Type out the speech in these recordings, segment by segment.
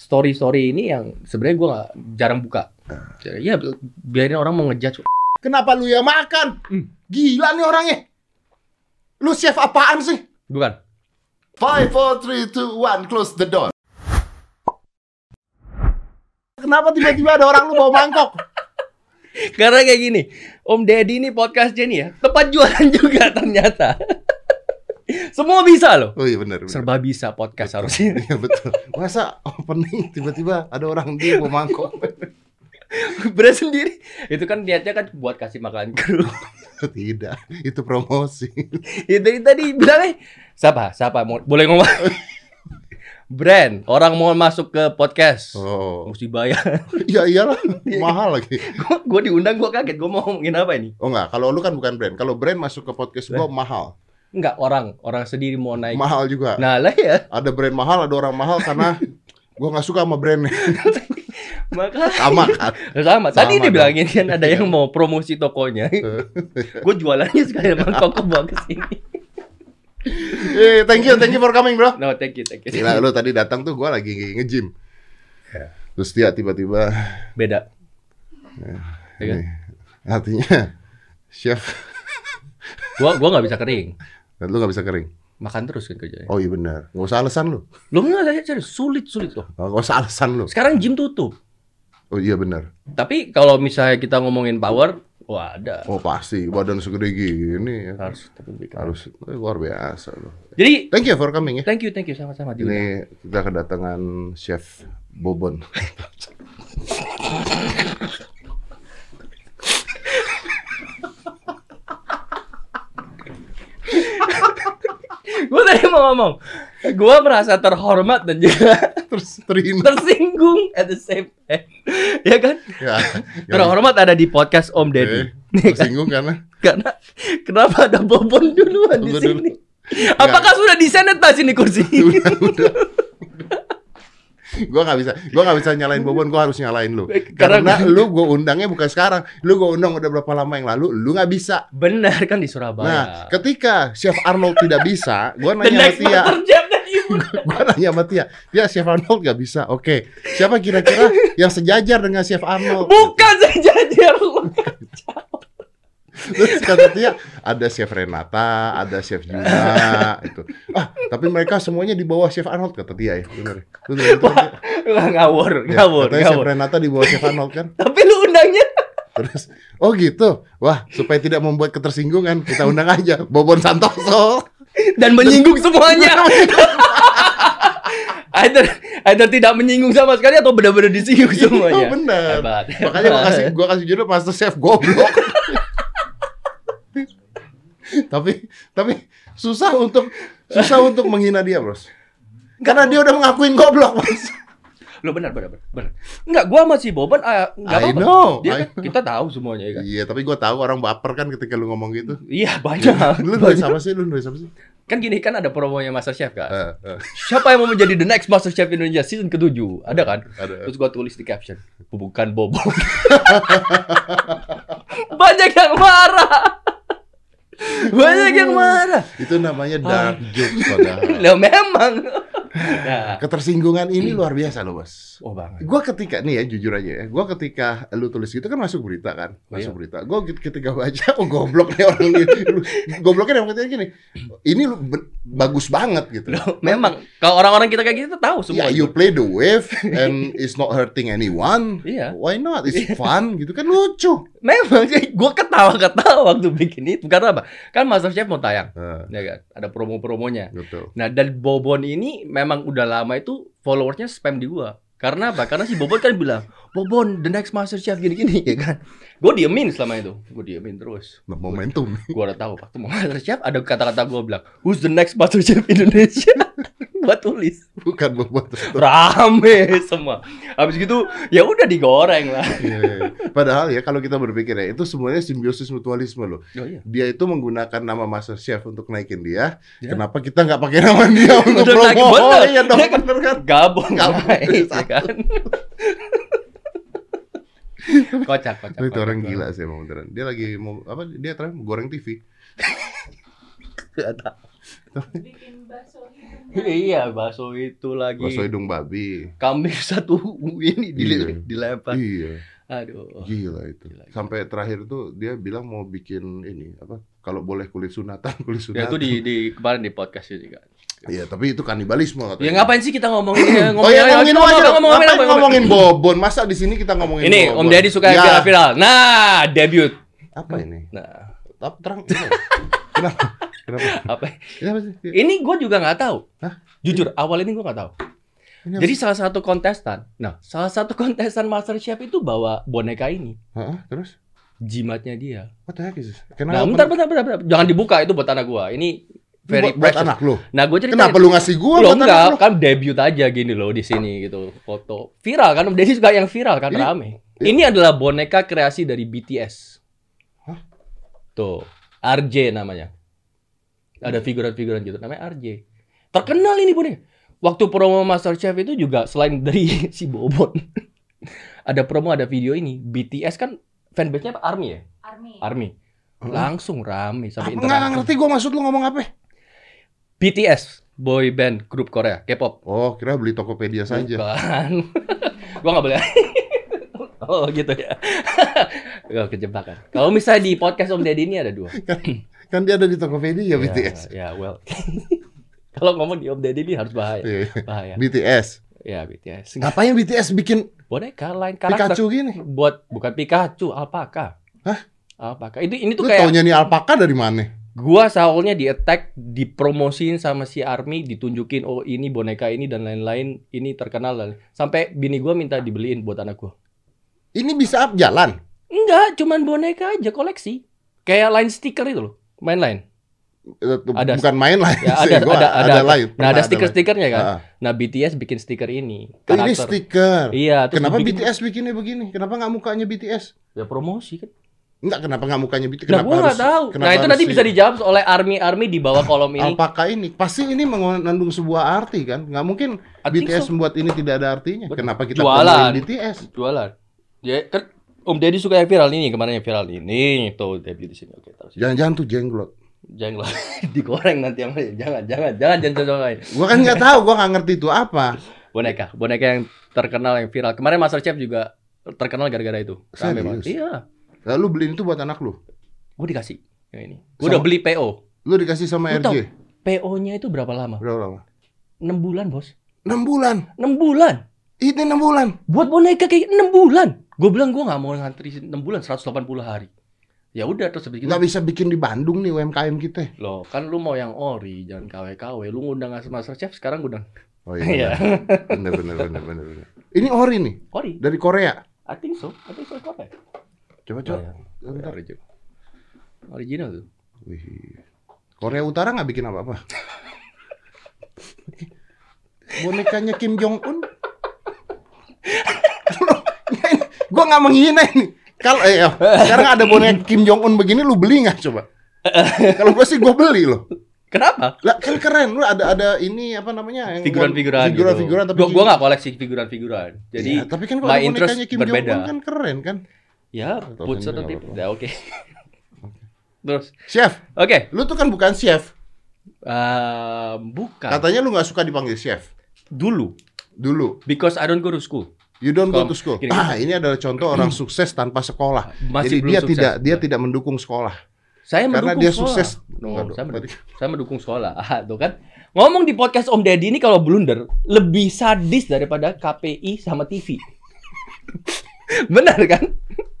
story story ini yang sebenarnya gue nggak jarang buka. Ya biarin orang mau ngejudge. Kenapa lu yang makan? Hmm. Gila nih orangnya. Lu chef apaan sih? Bukan. Five, four, three, two, one, close the door. Kenapa tiba-tiba ada orang lu bawa mangkok? Karena kayak gini, Om Deddy ini podcast Jenny ya, tempat jualan juga ternyata. Semua bisa loh. Oh iya benar. Serba bisa podcast harusnya. Iya betul. Masa opening tiba-tiba ada orang dia bawa mangkok? Berat sendiri. Itu kan niatnya kan buat kasih makan kru. Tidak, itu promosi. itu tadi bilangnya siapa? Siapa? Mau, boleh ngomong? Brand, orang mau masuk ke podcast. Oh, Mesti bayar. iya iyalah, mahal lagi. gue diundang gue kaget. Gue mau ngomongin apa ini? Oh enggak, kalau lu kan bukan brand. Kalau brand masuk ke podcast gua mahal. Enggak, orang. Orang sendiri mau naik. Mahal juga. Nah lah ya. Ada brand mahal, ada orang mahal karena gua nggak suka sama brandnya. Maka Sama kan? sama. Tadi Sama dia dong. bilangin kan ada yang mau promosi tokonya. gue jualannya sekali mangkok ke bawa ke sini. Eh, thank you, thank you for coming, bro. No, thank you, thank you. Gila, lu tadi datang tuh gua lagi nge-gym. Ya. Terus dia tiba-tiba Beda. Ya kan? ini, artinya chef Gua gua nggak bisa kering. Lu nggak bisa kering. Makan terus kan kerjanya. Oh iya benar. Nggak usah alasan lu. Lu nggak saya serius, sulit sulit loh. Oh, Nggak usah alasan lu. Sekarang gym tutup. Oh iya benar. Tapi kalau misalnya kita ngomongin power, wah ada. Oh pasti badan segede gini ya. Harus harus eh, luar biasa loh. Jadi Thank you for coming ya. thank you thank you sama-sama. Ini kita kedatangan chef Bobon. Gue tadi mau ngomong, gue merasa terhormat dan juga Terus terhina. tersinggung at the same time. ya kan? Ya, Terhormat ada di podcast Om Deddy. Eh, Ya kan? tersinggung karena Karena kenapa ada Bobon duluan di sini? dulu. Apakah sudah disanitize ini kursi? udah udah. Gua nggak bisa, gua nggak bisa nyalain Bobon, gua harus nyalain lu. Karena- Karena lu gua undangnya bukan sekarang, lu gua undang udah berapa lama yang lalu, lu nggak bisa. Benar kan di Nah, Surabaya. ketika Chef Arnold tidak bisa, gua The nanya sama Tia, gua nanya sama Tia, Tia Chef Arnold nggak bisa, oke. Siapa kira-kira yang sejajar dengan Chef Arnold? Bukan sejajar lu. Terus kata Tia, ada Chef Renata, ada Chef Juna, itu. Ah, tapi mereka semuanya di bawah Chef Arnold kata Tia ya, bener. ya? Bener. Wah, ngawur, Ya, ngawur, Chef ngawur. Renata di bawah Chef Arnold kan. Tapi lu undangnya Terus, oh gitu. Wah, supaya tidak membuat ketersinggungan, kita undang aja Bobon Santoso. dan menyinggung semuanya. either, either tidak menyinggung sama sekali atau benar-benar disinggung semuanya. Oh, bener. Hebat. Makanya gua kasih gua kasih judul Master Chef goblok. Tapi tapi susah untuk susah untuk menghina dia, Bros. Karena dia udah mengakuin goblok, Bos. Lu benar, benar, benar. Enggak, gua masih Boban ah, enggak apa-apa. know, Dia kan, kita tahu semuanya ya kan. Iya, tapi gua tahu orang baper kan ketika lu ngomong gitu. Iya, banyak. Lu nulis apa sih? Lu nulis apa sih? Kan gini kan ada promonya Master Chef kan. Eh, eh, Siapa yang mau menjadi the next Master Chef Indonesia season ke-7? Ada kan? ada. Terus gua tulis di caption, bukan Bobo. Banyak yang marah. Banyak yang marah. Itu namanya dark jokes padahal. Lah memang. Nah. Ketersinggungan ini luar biasa loh, Bos. Oh banget. Gua ketika nih ya jujur aja ya, gua ketika lu tulis gitu kan masuk berita kan, Oh, masuk iya. berita. Gua ketika baca, oh goblok nih orang ini. Gobloknya dalam artian gini, ini lu bagus banget gitu. Loh, memang kalau orang-orang kita kayak gitu tahu Ya, semua. you play the wave and it's not hurting anyone. Iya. Why not? It's fun gitu kan lucu. Memang sih gua ketawa-ketawa waktu bikin itu karena apa? Kan Master Chef mau tayang, Nah, ya kan? Ada promo-promonya. betul. Nah, dan Bobon ini memang udah lama itu followersnya spam di gua. Karena apa? Karena si Bobon kan bilang, Bobon, the next Master Chef gini-gini, ya kan? Gue diemin selama itu. Gue diemin terus. Nah, momentum. Gue udah tahu waktu mau Master Chef ada kata-kata gue bilang, who's the next Master Chef Indonesia? gue tulis. Bukan bobot. Rame semua. Habis gitu, ya udah digoreng lah. Iya, iya. Padahal ya kalau kita berpikir ya itu semuanya simbiosis mutualisme loh. Oh iya. Dia itu menggunakan nama Master Chef untuk naikin dia. Ya. Kenapa kita nggak pakai nama dia untuk Udah promo? bener. Oh, iya dong, Dia kan bener kan? Gabung, Gabung naik, ya kan? kocak, kocak. Itu kocak orang gila sih emang beneran. Dia lagi mau apa? Dia terakhir goreng TV. Tahu. bikin bakso hidung iya bakso itu lagi Bakso hidung babi. kambing satu ini dile- Iya. dilempar Iya, aduh gila itu. Gila, gila. Sampai terakhir tuh dia bilang mau bikin ini apa? Kalau boleh kulit sunatan, kulit ya sunatan. itu di di kemarin di podcast kan Iya, tapi itu kanibalisme katanya. ya ngapain sih kita ngomongin ya, Oh ya ngomongin kita aja. ngomong- ngomongin Ngapain apa, ngomongin Bobon? Masa di sini kita ngomongin ini Bobon? Om Deddy suka yang Ya, viral-viral nah debut Apa ini? nah Tapi terang. ini. Kenapa? Kenapa? apa Kenapa sih? ini gue juga nggak tahu Hah? jujur awal ini gue nggak tahu Ini jadi salah satu kontestan. Nah salah satu kontestan Master Chef itu bawa boneka ini. Heeh, terus? jimatnya dia. What the heck is this? nah Kenapa? bentar, bentar bentar bentar. Jangan dibuka itu buat anak gue ini Ini very buat, buat anak lu. nah gue cerita Kenapa lu ngasih gua Lo buat anak enggak, lu? kan debut aja gini loh di sini gitu. Foto. Viral kan? Deddy suka yang viral kan? Ini- rame. ini adalah boneka kreasi dari BTS Hah? tuh RJ namanya. Ada figuran-figuran gitu. Namanya RJ terkenal ini boneka waktu promo Master Chef itu juga selain dari si Bobon ada promo ada video ini BTS kan fanbase-nya apa? ARMY ya army ARMY langsung rame sampai Apa, nggak ngerti gua maksud lu ngomong apa? BTS boy band grup Korea K-pop Oh, kira beli Tokopedia saja. Bukan. gua nggak boleh. oh gitu ya. Gak kejebakan. Kalau misalnya di podcast Om Deddy ini ada dua. Kan dia ada di Tokopedia BTS. Ya, well. Kalau ngomong di Om Deddy ini harus bahaya. Iya. Bahaya. BTS. Ya BTS. Ngapain BTS bikin Boneka lain karakter. Pikachu gini? Buat bukan Pikachu, alpaka. Hah? Alpaka. Itu ini Lu tuh kayak taunya nih alpaka dari mana? gua soalnya di attack, dipromosiin sama si Army, ditunjukin oh ini boneka ini dan lain-lain, ini terkenal dan sampai bini gua minta dibeliin buat anak gua. Ini bisa up jalan. Enggak, cuman boneka aja koleksi. Kayak line stiker itu loh, main line. Ada. Bukan main lah. Ya, sih. ada, Gua ada, ada, lain. Nah, ada stiker-stikernya kan. Ah, ah. Nah, BTS bikin stiker ini. Oh, Ini Karakter. stiker. Iya, Kenapa dibikin- BTS bikinnya begini? Kenapa nggak mukanya BTS? Ya promosi kan. Enggak, kenapa nggak mukanya BTS? Nah, Kenapa gua nggak harus- tahu. kenapa Nah, itu harus nanti si bisa dijawab oleh army-army di bawah kolom ini. Alpaka ini pasti ini mengandung sebuah arti kan? Nggak mungkin I BTS so. membuat ini tidak ada artinya. Betul. Kenapa kita Jualan. BTS? Jualan. Ya kan Om Deddy suka yang viral ini, kemarin yang viral ini, tuh debut di sini. Oke, terus. Jangan-jangan tuh jenglot. Jangan lah, digoreng nanti yang lain. Jangan, jangan, jangan, jangan cobain. Gua kan nggak tahu, gua nggak ngerti itu apa. Boneka, boneka yang terkenal yang viral. Kemarin Master Chef juga terkenal gara-gara itu. Rame banget. Iya, Lalu beliin itu buat anak lu. gue dikasih yang ini. Gue Sama- udah beli PO. Lu dikasih sama Lu? RJ. PO-nya itu berapa lama? Berapa lama? 6 bulan, Bos. 6 bulan. 6 bulan. Ini 6 bulan. Buat boneka kayak 6 bulan. Gue bilang gue nggak mau ngantri 6 bulan 180 hari. Ya udah terus habis gitu. Nggak bisa bikin di Bandung nih UMKM kita. Loh, kan lu mau yang ori, jangan KW-KW. Lu ngundang Master Chef sekarang ngundang Oh Iya. Bener, bener, bener, bener, bener. Ini ori nih, ori. dari Korea. I think so. I think so. Apa ya? Coba, coba. Ya, Bentar. original. Original tuh. Wih. Korea Utara nggak bikin apa-apa. Bonekanya Kim Jong Un. gua nggak menghina ini. Kalau eh, oh, sekarang ada boneka Kim Jong Un begini, lu beli nggak coba? Kalau gua sih gua beli loh. Kenapa? Lah kan keren, lu ada ada ini apa namanya? yang Figuran-figuran gitu. Figuran-figuran tapi gua, gua gak koleksi figuran-figuran. Jadi Ya, tapi kan kalau bonekanya Kim berbeda. Jong Un kan keren kan? ya put certain people. apa-apa. Ya oke. Terus, Chef, oke. lu tuh kan bukan chef. Eh, bukan. Katanya lu nggak suka dipanggil chef. Dulu, Dulu. because I don't go to school. You don't go to school. gini. Ah, ini adalah contoh orang sukses tanpa sekolah. Masih Jadi dia sukses. tidak dia tidak mendukung sekolah. Saya Karena mendukung dia sekolah. sukses. No, saya, mendukung, saya mendukung sekolah. Ah, tuh kan. Ngomong di podcast Om Deddy ini kalau blunder lebih sadis daripada KPI sama TV. Benar kan?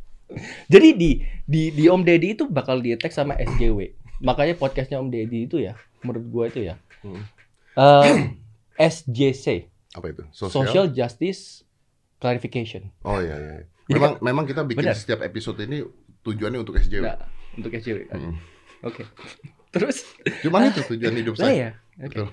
Jadi di di di Om Deddy itu bakal di attack sama SJW. Makanya podcastnya Om Deddy itu ya, menurut gua itu ya. Hmm. eh, SJC, Apa itu? Social Justice Clarification. Oh iya iya. Jadi Memang memang kita bikin Benar. setiap episode ini tujuannya untuk SJW. Nah, untuk SJW. kan. Mm. Oke. Terus Cuman itu tujuan hidup saya saya. ya. Oke. Betul.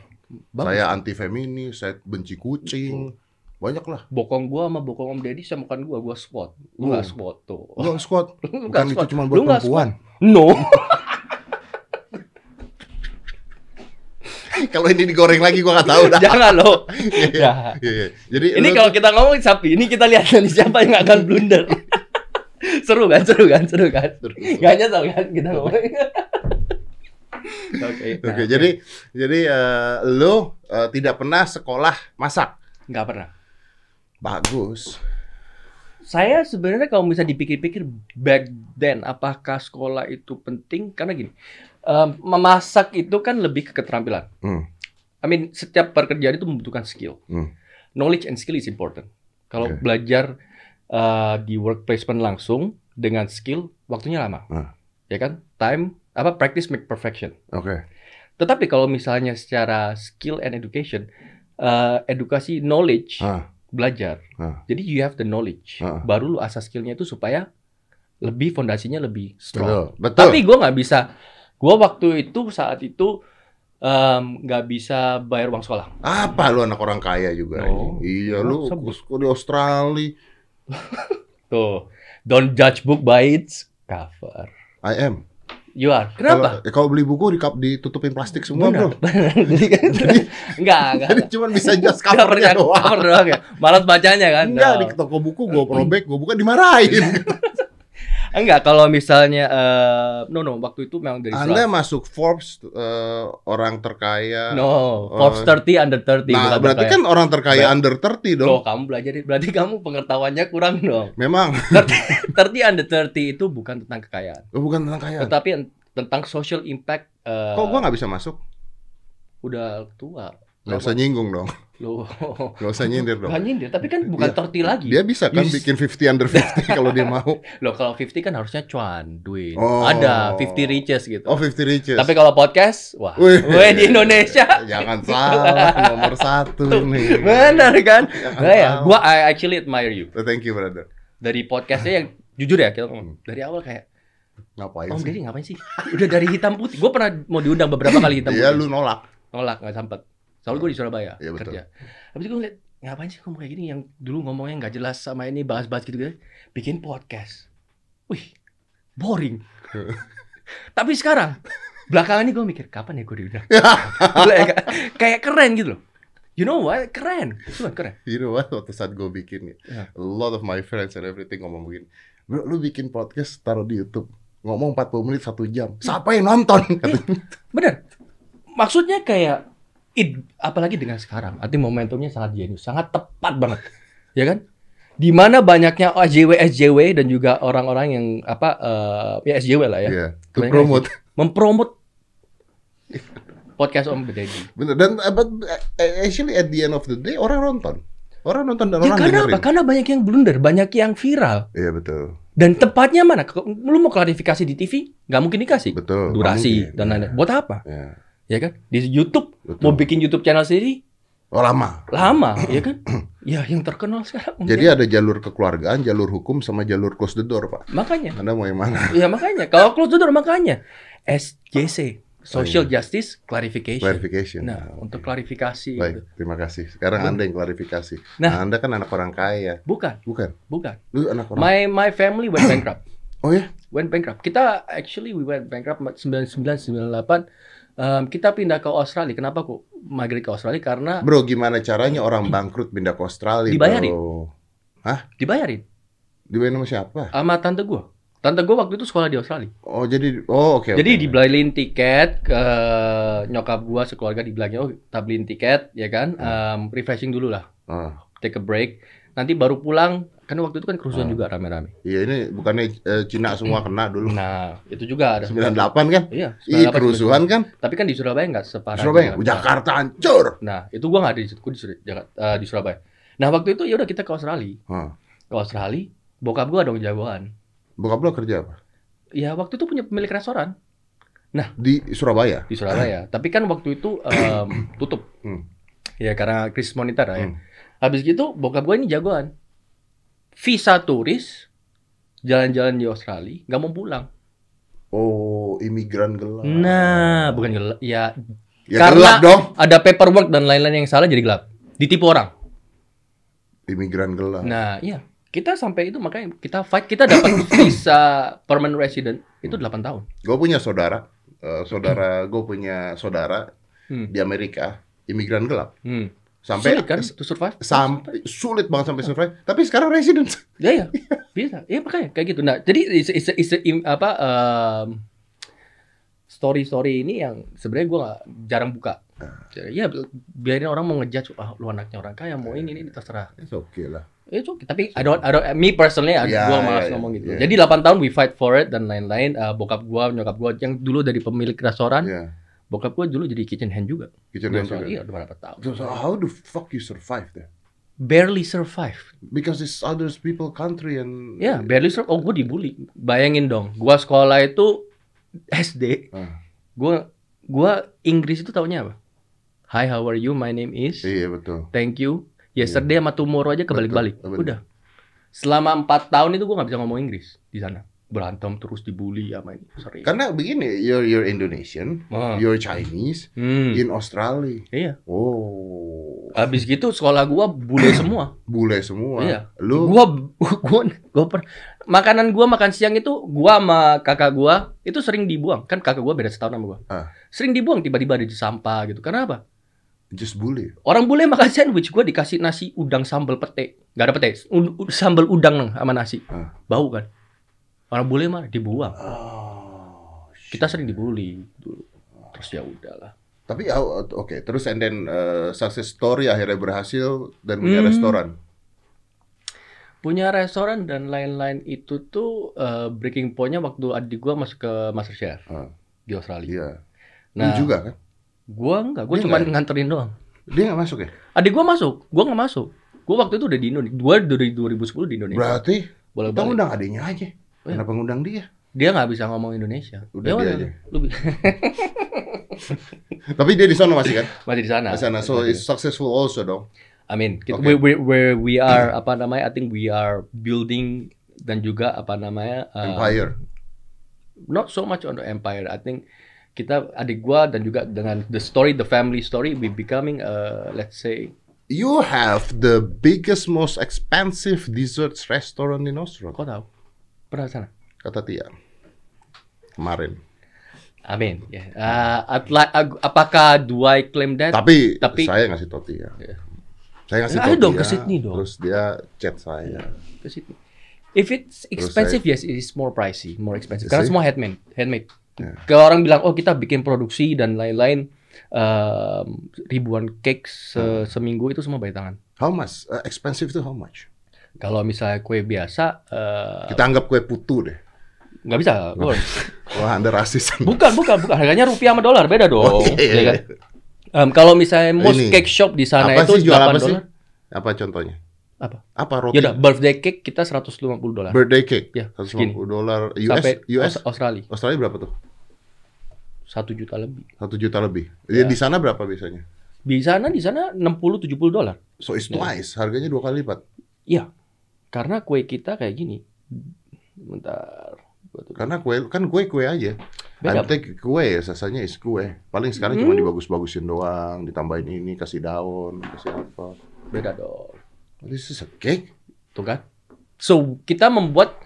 Bagus. Saya anti feminis, saya benci kucing. Banyak lah. bokong gua sama bokong Om Deddy sama bukan gua, gua squat. Lu Oh. nggak squat tuh. Lu squat. Bukan itu cuma buat perempuan. No. Kalau ini digoreng lagi gua nggak tahu dah. Jangan loh. Iya, Ya. iya, iya. Jadi Ini kalau kita ngomongin sapi, ini kita lihat nih siapa yang akan blunder. seru kan, seru kan, seru kan. Terus. Gak nyesel kan kita ngomongin. Oke. Oke, nah, jadi jadi eh, lo eh, tidak pernah sekolah masak. nggak pernah. Bagus. Saya sebenarnya kalau bisa dipikir-pikir back then apakah sekolah itu penting karena gini. Em, memasak itu kan lebih ke keterampilan. Hmm. I mean setiap pekerjaan itu membutuhkan skill. Hmm. Knowledge and skill is important. Kalau Oke. belajar eh, di work placement langsung dengan skill waktunya lama. Ah. Ya kan? Time apa practice make perfection. Oke. Tetapi kalau misalnya secara skill and education, eh, edukasi knowledge, Ah, belajar. Ah. Jadi you have the knowledge, Ah. baru lu asas skillnya itu supaya lebih fondasinya lebih betul. strong. Betul. Tapi gue nggak bisa, gue waktu itu saat itu nggak bisa bayar uang sekolah. Apa lu anak orang kaya juga? Oh. anjing? Iya Oh, lu sekolah di Australia. Tuh, don't judge book by its cover. I am. You are. Kenapa? Kalau, eh, kalau beli buku di ditutupin plastik semua, Benar. Bro. Jadi kan, enggak, enggak. Jadi cuma bisa just covernya doang. Cover doang ya. Malas bacanya kan? Enggak, No. di toko buku gua robek, gua buka dimarahin. Enggak, kalau misalnya eh no no waktu itu memang dari Anda masuk Forbes eh, orang terkaya. No. Forbes 30 under 30 Nah, berarti terkaya. kan orang terkaya Ber- under 30 dong. Loh, kamu belajar berarti kamu pengetahuannya kurang dong. Memang 30, 30 under 30 itu bukan tentang kekayaan, Oh, bukan tentang kaya. tetapi en- tentang social impact eh, Kok gua nggak bisa masuk? udah tua. Nggak usah nyinggung dong. Loh, Nggak usah nyindir dong. Bukan nyindir, tapi kan bukan Iya. 30 lagi. Dia bisa kan bikin 50 under 50 kalau dia mau. Loh, kalau 50 kan harusnya cuan, duit. Oh. Ada 50 riches gitu. Oh, 50 riches. Tapi kalau podcast, wah, Wih. weh di Indonesia. Jangan salah, nomor satu nih. Benar kan? Jangan Nah, ya, gua I actually admire you. Oh, Thank you, brother. Dari podcastnya yang jujur ya kita ngomong. Dari awal kayak Ngapain Om sih? Deddy ngapain sih? Udah dari hitam putih. Gue pernah mau diundang beberapa kali hitam Iya, putih. lu nolak. Nolak nggak sempet. Soalnya gue di Surabaya Iya, betul. kerja. Habis itu gue ngeliat ngapain sih ngomong kayak gini yang dulu ngomongnya nggak jelas sama ini bahas-bahas gitu gitu. Bikin podcast. Wih, boring. Tapi sekarang belakangan ini gue mikir kapan ya gue diundang? Ya, kayak- keren gitu loh. You know what? Keren. Cuma keren. You know what? Waktu saat gue bikin nih, Ya. a lot of my friends and everything ngomong begini. Bro, lu bikin podcast taruh di YouTube. Ngomong 40 menit satu jam. Siapa yang nonton? Katanya. Bener. Maksudnya kayak it, apalagi dengan sekarang, arti momentumnya sangat jenius, sangat tepat banget, ya kan? Di mana banyaknya SJW SJW dan juga orang-orang yang apa eh, ya SJW lah ya, Iya, to Kebanyakan promote. mempromot podcast Om Deddy. Bener. Dan uh, but, uh, actually at the end of the day orang nonton. Orang nonton dan Ya orang karena dengerin. apa? Karena banyak yang blunder, banyak yang viral. Iya betul. Dan tepatnya mana? Lu mau klarifikasi di TV, nggak mungkin dikasih. Betul. Durasi dan lain-lain. Buat apa? Ya, Ya kan? Di YouTube betul. mau bikin YouTube channel sendiri Oh lama. lama, ya kan? Ya yang terkenal sekarang. Jadi ada jalur kekeluargaan, jalur hukum, sama jalur close the door, Pak. Makanya, Anda mau yang mana? ya makanya. Kalau close the door makanya SJC, Social Oh, iya. Justice Clarification. Clarification. Nah, Oke. untuk klarifikasi. Baik, gitu. terima kasih. Sekarang Hmm. Anda yang klarifikasi. Nah. Nah, Anda kan anak orang kaya. Bukan, Bukan? bukan. Lu anak orang My my family went bankrupt. Oh ya? Went bankrupt. Kita actually we went bankrupt 99 98. Um, kita pindah ke Australia. Kenapa kok migrate ke Australia? Karena Bro, gimana caranya orang bangkrut pindah ke Australia, Dibayarin. bro? dibayarin Dibayarin sama siapa? sama tante gua. Tante gua waktu itu sekolah di Australia. Oh, jadi oh oke Jadi oke. dibeliin tiket ke nyokap gua sekeluarga dibilangnya oh kita beliin tiket ya kan Um, refreshing dulu lah Ah, take a break nanti baru pulang kan waktu itu kan kerusuhan Ah. juga rame-rame iya ini bukannya eh, Cina semua kena dulu. nah itu juga ada 98 kan? iya Ih, 98, kerusuhan kan? tapi kan di Surabaya nggak separah Surabaya, di Jakarta hancur. nah itu gua nggak ada di situ di, Jakarta, eh, di Surabaya nah waktu itu ya udah kita ke Australia Hah. ke Australia bokap gua dong jagoan Bokap lo kerja apa? ya waktu itu punya pemilik restoran Di Surabaya. di Surabaya. Tapi kan waktu itu em, tutup. Hmm. Ya karena krisis moneter ya. Hmm. Habis gitu bokap gue ini jagoan. Visa turis jalan-jalan di Australia nggak mau pulang. Oh, imigran gelap. Nah, bukan gelap. Ya ya karena- gelap dong. ada paperwork dan lain-lain yang salah jadi gelap. Ditipu orang. Imigran gelap. Nah, iya. Kita sampai itu makanya kita fight kita dapat visa permanent resident itu 8 tahun. Gue punya saudara, eh, saudara gue punya saudara Hmm. di Amerika, imigran gelap. Hmm. Sampai Sulit kan to survive? sampai sulit banget sampai survive. Tapi sekarang resident. Ya ya, bisa. Ya makanya kayak gitu. Nah, jadi is, is, is, apa em, story-story ini yang sebenarnya gue nggak jarang buka. Jadi, ya biarin orang mau ngejudge, ah lu anaknya orang kaya mau ini ini terserah. It's okay lah. Itu oke. Tapi I don't, I don't, me personally, Ya, gue malas ya, ya, ngomong gitu. ya. Jadi 8 tahun we fight for it dan lain-lain. Eh, bokap gue, nyokap gue yang dulu dari pemilik restoran, Yeah. Bokap gue dulu jadi kitchen hand juga. Kitchen hand juga. Iya, berapa tahun. So, so how the fuck you survive there? Barely survive. Because it's others people country and Ya, barely survive. Oh, gue dibully. Bayangin dong, gue sekolah itu SD, Ah, gue gua Inggris itu taunya apa? Hi, how are you? My name is. iya betul. Thank you. Yesterday sama tomorrow aja kebalik-balik. Udah. Selama empat tahun itu gua nggak bisa ngomong Inggris di sana. Berantem terus dibully sama ini. Sering. Karena begini, you're you're Indonesian, Ah. you're Chinese Hmm. in Australia. Iya. Oh, Habis gitu sekolah gua bule semua. bule semua. Iya. Lu Gua gua gua per- makanan gua makan siang itu gua sama kakak gua itu sering dibuang. Kan kakak gua beda setahun sama gua. Ah. Sering dibuang tiba-tiba di sampah gitu. Karena apa? just bully. Orang bule makan sandwich, gua dikasih nasi udang sambal pete. Gak ada pete, u- u- sambal udang sama nasi. Ah. Bau kan? Orang bule mah dibuang. Oh, Kita sering dibully dulu. Terus ya udahlah. Tapi oke, terus and then uh, success story akhirnya berhasil dan punya Hmm. restoran. Punya restoran dan lain-lain itu tuh eh, breaking point-nya waktu adik gua masuk ke MasterChef Ah, di Australia. iya. Nah, Lu juga kan? gua enggak, gua cuma ya? nganterin doang. Dia nggak masuk ya? Adik gua masuk, gua nggak masuk. Gua waktu itu udah di Indonesia. Gua dari 2010 di Indonesia. Berarti Boleh kita undang adiknya aja. Oh, iya. Kenapa ngundang dia? Dia nggak bisa ngomong Indonesia. Udah Ya dia udah, aja. Lu Tapi dia di sana masih kan? masih di sana. Di sana. So it's successful also dong. I mean, kita, where, where, where we are apa namanya? I think we are building dan juga apa namanya? uh, Empire. Not so much on the empire. I think kita adik gua dan juga dengan the story, the family story, we becoming uh, let's say You have the biggest, most expensive desserts restaurant in Australia. kau tahu pernah sana? Kata Tia. Kemarin. Amin. Ya. Uh, la- ag- apakah do I claim that? Tapi, tapi- saya ngasih tau Tia. Iya. Saya ngasih tau dong Tia, ke Sydney dong. Terus dia chat saya. Ke Sydney. If it's expensive, yes, it is more pricey, more expensive. Karena semua handmade, handmade. Yeah. Kalau orang bilang, oh kita bikin produksi dan lain-lain, um, ribuan cake se- seminggu itu semua by tangan. How much? Uh, expensive itu how much? Kalau misalnya kue biasa, eh, Kita anggap kue putu deh. nggak bisa. Bro. Wah, Anda rasis. Bukan, bukan, bukan. Harganya rupiah sama dolar, beda dong. Oh, iya, iya, ya kan? iya. Em, kalau misalnya most Ini. cake shop di sana apa itu sih jual 8 apa sih? dolar. Apa contohnya? Apa? Apa roti? Ya birthday cake kita 150 dolar. Birthday cake. Ya, 150 dolar US Sampai US Aus- Australia Australia berapa tuh? satu juta lebih. Satu juta lebih. Ya. Di sana berapa biasanya? Di sana di sana 60 70 dolar. So it's Ya. twice, harganya dua kali lipat. Iya. Karena kue kita kayak gini. Bentar. Karena kue kan kue kue aja. Beda. Kue ya, sasanya is kue. Paling sekarang cuma Hmm. dibagus-bagusin doang, ditambahin ini, kasih daun, kasih apa. Beda dong. This is a cake. Tuh kan? So, kita membuat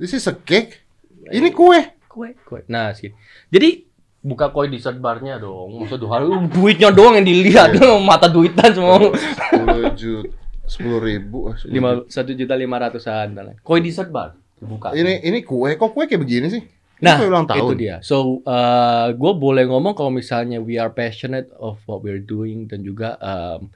This is a cake. Ini kue. kue, kue. Nah, sih. Jadi buka kue dessert barnya dong. Maksud tuh harus duitnya doang yang dilihat. Mata duitan semua. 10 juta, 10 ribu. 10 lima satu juta lima ratusan koi dessert bar dibuka Ini ini kue, kok kue kayak begini sih? Nah ulang itu tahun. dia so gue boleh ngomong kalau misalnya we are passionate of what we're doing dan juga um,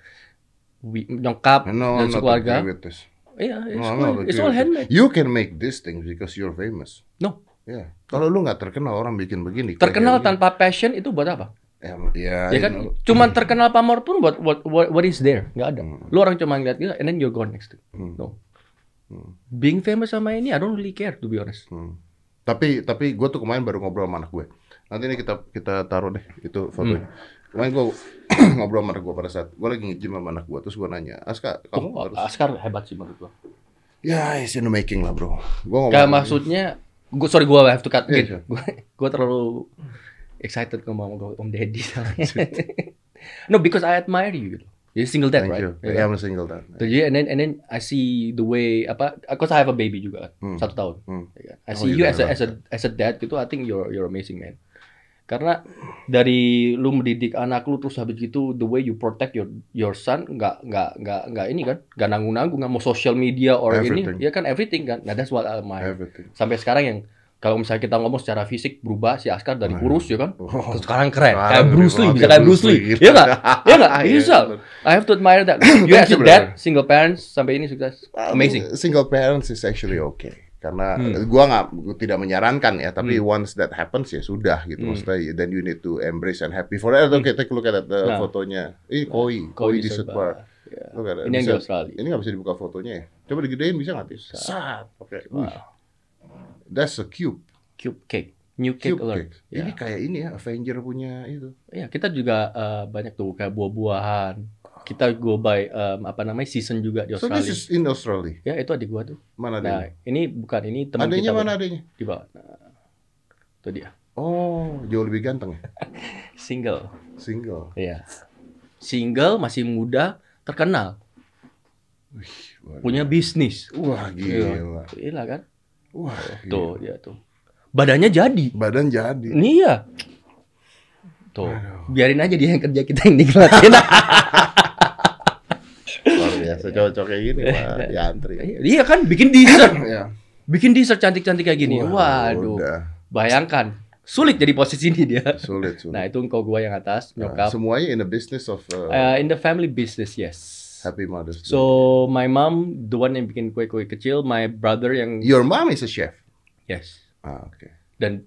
we, nyokap No, dan with this. iya it's, No, all, not it's all handmade You can make these things because you're famous. no Ya, kalau lu nggak terkenal orang bikin begini. terkenal tanpa passion itu buat apa Ya, ya you kan know. cuman terkenal pamor pun buat what, what, what is there nggak ada Hmm. lu orang cuma ngeliat dia and then you're gone next Hmm. no Hmm. being famous sama ini I don't really care to be honest Hmm. Tapi tapi gue tuh kemarin baru ngobrol sama anak gue. Nanti ini kita kita taruh deh itu fotonya. Kemarin gue ngobrol sama anak gue pada saat gue lagi nge-gym sama anak gue terus gue nanya, Aska kamu Oh, harus Askar hebat sih menurut gua ya it's in the making lah bro. Gue ngomong maksudnya, gue sorry gue have to cut. Gitu. Gue gue terlalu excited ngomong sama Om Deddy. no, because I admire you. Gitu. You're single dad, Thank right? you. Yeah, kan? I'm a single dad. Jadi, and then and then I see the way apa? Because I have a baby juga kan, Hmm. satu tahun. Hmm. Kan? I Oh, see you you as a as a as a dad gitu. I think you're you're amazing man. Karena dari lu mendidik anak lu terus habis gitu the way you protect your your son nggak nggak nggak nggak ini kan nggak nanggung nanggung nggak mau social media or Everything. ini ya kan everything kan nah that's what I admire Everything. sampai sekarang yang Kalau misalnya kita ngomong secara fisik berubah si Askar dari Nah. kurus ya kan, Oh. ke sekarang keren, Sekarang kayak Bruce Lee, lebih bisa oke, kayak Bruce Lee. Iya nggak? Iya nggak? Iya, Bisa. I have to admire that. You as a dad, single parents sampai ini sukses, amazing. Single parents is actually okay. Karena Hmm. gua nggak tidak menyarankan ya, tapi Hmm. once that happens ya sudah gitu. Hmm. Maksudnya then you need to embrace and happy for that. Okay, take a look at that uh, Nah. fotonya. Ini koi, koi di Serba. Setbar. Ya. Look at that. Ini yang di Bisa- Australia. Ini nggak bisa dibuka fotonya ya? Coba digedein bisa nggak? Bisa. Oke. Wow. Wih. That's a cube. Cube cake, new cake Cube alert. cake. Ya. Ini kayak ini ya, Avenger punya itu. Ya, kita juga eh, banyak tuh kayak buah-buahan. Kita go by em, apa namanya season juga di So Australia. this is in Australia. Ya itu adik gua tuh. Mana Nah adanya? ini bukan ini teman Adanya kita mana Bang. adanya? di bawah. Nah, itu dia Oh, jauh lebih ganteng ya. single. Single. Ya single masih muda terkenal Waduh. punya bisnis. Wah, gila. Gila kan? Wah, Tuh gila. dia tuh. Badannya jadi. Badan jadi. Ini ya. Tuh, Aduh. biarin aja dia yang kerja kita yang nikmatin. Luar biasa cocok kayak gini, Pak. Diantri. Iya kan, bikin dessert, Ya. bikin dessert cantik-cantik kayak gini. Wah, Waduh, Udah. bayangkan, sulit jadi posisi ini dia. Sulit, sulit. Nah itu engkau gua yang atas, Nah, nyokap. semuanya in the business of uh, Uh, in the family business, yes. Happy Mother's Day. So my mom, the one yang bikin kue-kue kecil, my brother yang Your mom is a chef. yes. Ah, oke. Dan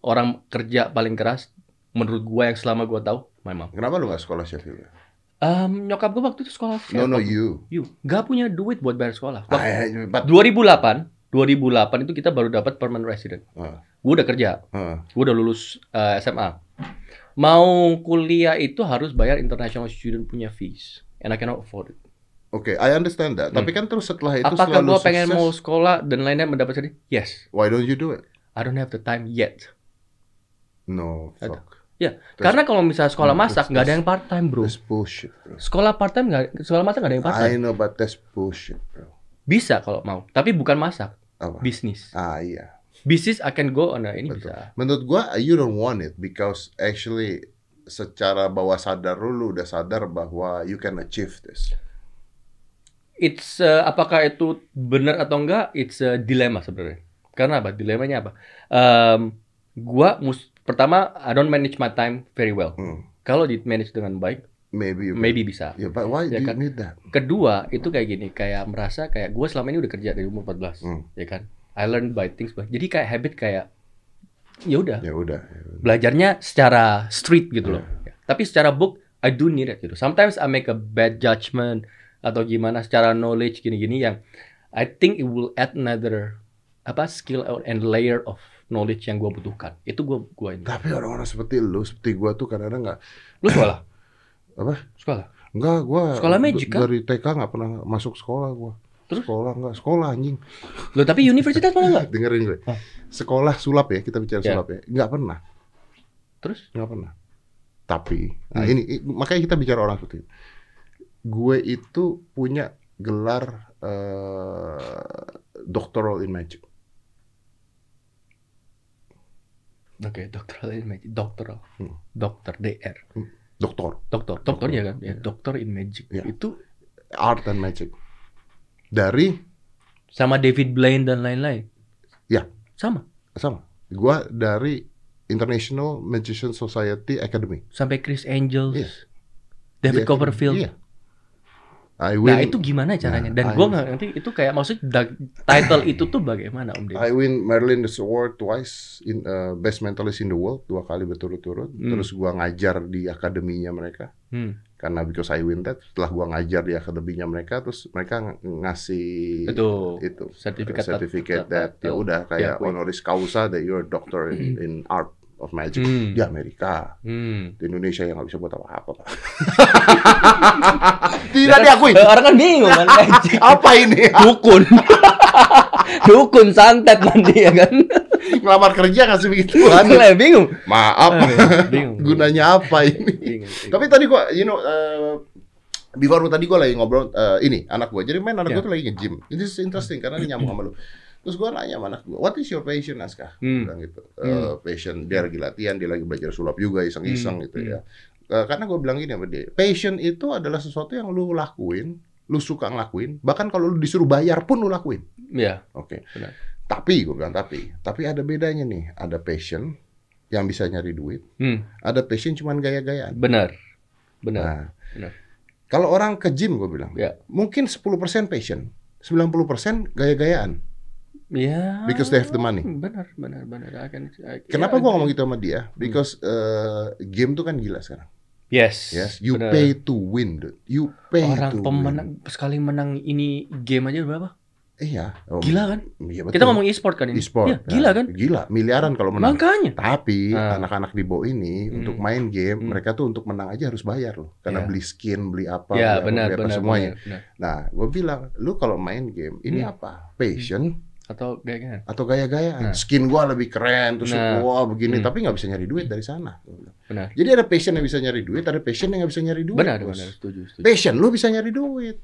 orang kerja paling keras, menurut gua yang selama gua tahu, my mom. Kenapa lu gak sekolah chef juga? Um, nyokap gua waktu itu sekolah. No, no, you. You gak punya duit buat bayar sekolah. Waktu Ah, but, 2008, 2008 itu kita baru dapat permanent resident. ah, Gue udah kerja, ah. gue udah lulus uh, SMA. Mau kuliah itu harus bayar international student punya fees, and I cannot afford it. Oke, I understand that. Tapi kan terus setelah itu Hmm. Apakah selalu gue pengen sukses, mau sekolah dan lainnya mendapat sedih? Yes, Why don't you do it? I don't have the time yet. No, fuck. Ya, Terus- karena kalau misalnya sekolah Hmm, masak nggak ada yang part time bro. That's bullshit, bro. Sekolah part time nggak, sekolah masak nggak ada yang part I time. know, but that's bullshit, bro. Bisa kalau mau, tapi bukan masak, Apa? bisnis. Ah, iya. Bisnis akan go on ini Betul. bisa. Menurut gua, you don't want it because actually secara bawah sadar lu, lu udah sadar bahwa you can achieve this. It's uh, apakah itu benar atau enggak? It's a dilema sebenarnya. Karena apa? Dilemanya apa? Um, gua mus pertama I don't manage my time very well. Hmm. Kalau di manage dengan baik, Maybe you maybe bisa. Yeah, but why Ya do you kan? need that? Kedua itu kayak gini, kayak merasa kayak gue selama ini udah kerja dari umur 14, Hmm. ya kan? I learn by things, by- jadi kayak habit kayak ya udah Ya udah. ya udah. belajarnya secara street gitu loh. Ya. Tapi secara book I do need it gitu. Sometimes I make a bad judgment atau gimana secara knowledge gini-gini yang I think it will add another apa skill and layer of knowledge yang gue butuhkan. Itu gue gua ini. Tapi orang-orang seperti lu, seperti gua tuh kadang-kadang nggak Lu sekolah? apa? Sekolah. Enggak, gua Sekolah magic, kan? Dari TK nggak pernah masuk sekolah gua. Terus? Sekolah enggak, sekolah anjing. Lo tapi universitas mana enggak? Dengerin gue. Hah? Sekolah sulap ya, kita bicara Ya. sulap ya. Enggak pernah, Terus? enggak pernah. Tapi, nah Hmm. ini i- makanya kita bicara orang seperti itu. Gue itu punya gelar eh, doctoral in magic. Oke, dokter in magic, dokter, Hmm. dokter DR, Doktor, dokter, dokter ya kan? Ya, dokter in magic. Ya. Itu art and magic. Dari sama David Blaine dan lain-lain. Ya. Sama. sama. Gua dari International Magician Society Academy. Sampai Chris Angels, Iya. David Di Copperfield. Iya. I Nah win, itu gimana caranya? Nah, Dan gue nggak ngerti itu kayak maksud title itu tuh bagaimana Om Deddy? I win Marilyn this award twice in uh, best mentalist in the world dua kali berturut-turut. Hmm. Terus gua ngajar di akademinya mereka. Hmm. Karena because I win that, setelah gua ngajar di akademinya mereka, terus mereka ng- ngasih Itu itu sertifikat certificate that- that ya udah kayak diakui. honoris causa that you're a doctor in, in art of magic Hmm. di Amerika. Hmm. Di Indonesia yang nggak bisa buat apa-apa. Pak. Tidak diakui. Eh, Orang kan bingung kan magic. Apa ini? Dukun. Dukun santet nanti ya kan. Ngelamar kerja ngasih begituan. Lah bingung. Maaf. Bingung. Gunanya apa ini? Bingung. bingung. Tapi tadi gua, you know, uh, before tadi gua lagi ngobrol uh, ini anak gua. Jadi main anak Ya. gua tuh lagi nge-gym. This is interesting karena ini nyambung sama lu. Terus gua nanya sama anak gua, "What is your passion, Aska?" Hmm. Bilang gitu. Uh, passion dia lagi latihan, dia lagi belajar sulap juga iseng-iseng Hmm, gitu hmm. ya. Uh, karena gua bilang gini sama dia, passion itu adalah sesuatu yang lu lakuin, lu suka ngelakuin, bahkan kalau lu disuruh bayar pun lu lakuin. Ya. Oke. Benar. Tapi gue bilang tapi, tapi ada bedanya nih. Ada passion yang bisa nyari duit, Hmm, ada passion cuman gaya-gayaan. benar. Benar. Nah, benar. kalau orang ke gym gue bilang, Ya. mungkin 10% passion, 90% gaya-gayaan. Ya. Because they have the money. Benar, benar, benar. Akan. Kenapa ya, gua ngomong gitu sama dia? Because uh, game tuh kan gila sekarang. Yes. Yes, you benar. pay to win, dude. You pay Orang to pemenang sekali menang ini game aja berapa? Iya. Oh, Gila kan? Iya betul. Kita ngomong e-sport kan ini. e-sport. Iya, gila Nah, kan? Gila, miliaran kalau menang. Makanya. Tapi Nah. anak-anak di bawah ini Hmm. untuk main game, Hmm. mereka tuh untuk menang aja harus bayar loh. Karena Ya. beli skin, beli apa, Ya, beli apa, benar, apa, benar, semuanya. benar, benar. Nah, gue bilang, lu kalau main game, ini Hmm. apa? Passion Atau kayak gini. atau gaya-gayaan? Nah. Skin gua lebih keren, terus Nah. wah begini, Hmm. tapi nggak bisa nyari duit dari sana. Benar. Jadi ada passion yang bisa nyari duit, ada passion yang nggak bisa nyari duit. Benar, benar, setuju, setuju. Passion lu bisa nyari duit.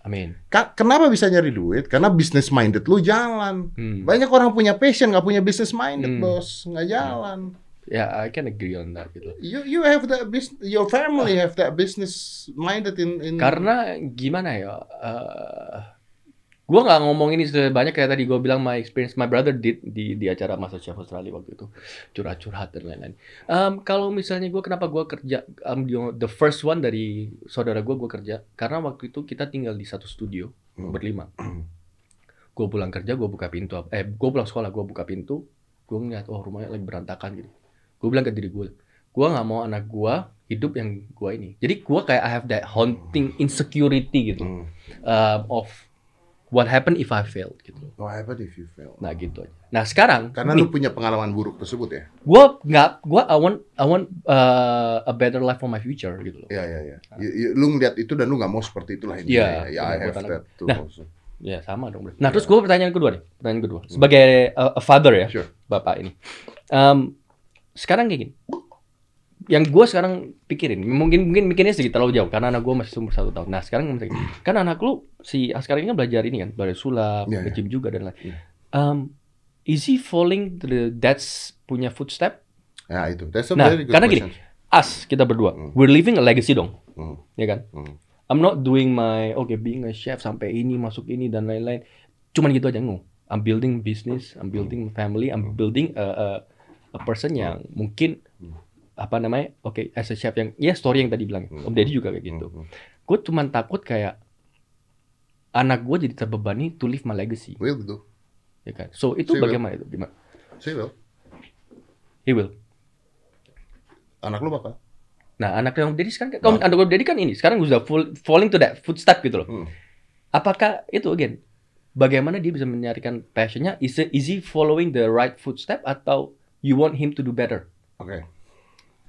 Amin. Ka- kenapa bisa nyari duit? Karena business minded lu jalan. Hmm. Banyak orang punya passion, nggak punya business minded, Hmm. bos, nggak jalan. Ya, I can agree on that gitu. You you have that business, your family have that business minded in in. Karena gimana ya? eh gue nggak ngomong ini sebanyak kayak tadi gue bilang my experience my brother did di di acara Master Chef Australia waktu itu curhat-curhat dan lain-lain. Em, kalau misalnya gue kenapa gue kerja um, the- the first one dari saudara gue gue kerja karena waktu itu kita tinggal di satu studio Hmm. berlima. Gue pulang kerja gue buka pintu eh gue pulang sekolah gue buka pintu gue ngeliat oh rumahnya lagi berantakan gitu. Gue bilang ke diri gue, gue nggak mau anak gue hidup yang gue ini. Jadi gue kayak I have that haunting insecurity gitu Hmm. um, of what happen if I fail gitu. What happened if you fail? Nah gitu aja. Nah sekarang Karena lu punya pengalaman buruk tersebut ya. gue nggak gue I want I want uh, a better life for my future gitu loh. Iya iya iya. Lu ngeliat itu dan lu nggak mau seperti itulah ini. Iya, Ya, I benar, have buat that too. Nah. also. Ya sama dong. Nah terus gue pertanyaan kedua nih, pertanyaan kedua sebagai uh, a father ya, Sure. bapak ini. Um, sekarang kayak gini. Yang gue sekarang pikirin, mungkin mungkin mikirnya sedikit terlalu jauh karena anak gue masih umur satu tahun. Nah sekarang gini, kan anak lu si Askar ini kan belajar ini kan, belajar sulap, Iya, ke gym juga dan lain. Iya. Um, is he falling to the dad's punya footstep? Ya itu. That's a Nah, very good karena gini, question. Us kita berdua, Hmm. we're living a legacy dong, Hmm. ya kan? Hmm. I'm not doing my okay being a chef sampai ini masuk ini dan lain-lain. Cuman gitu aja ngu. I'm building business, I'm building family, I'm building a, a, a person yang mungkin apa namanya? Oke, as a chef yang ya story yang tadi bilang. Om Deddy juga kayak gitu. Hmm. Gue cuman takut kayak anak gue jadi terbebani to live my legacy, Will do. ya kan? So itu Sih, bagaimana itu? Gimana? Say will. He will. Anak lu bakal. Nah, anak yang Deddy sekarang, kalau anak Om Deddy kan ini sekarang udah full, falling to that footstep gitu loh. Hmm. Apakah itu again? Bagaimana dia bisa menyarikan passionnya? Is, it- is he following the right footstep atau you want him to do better? Oke.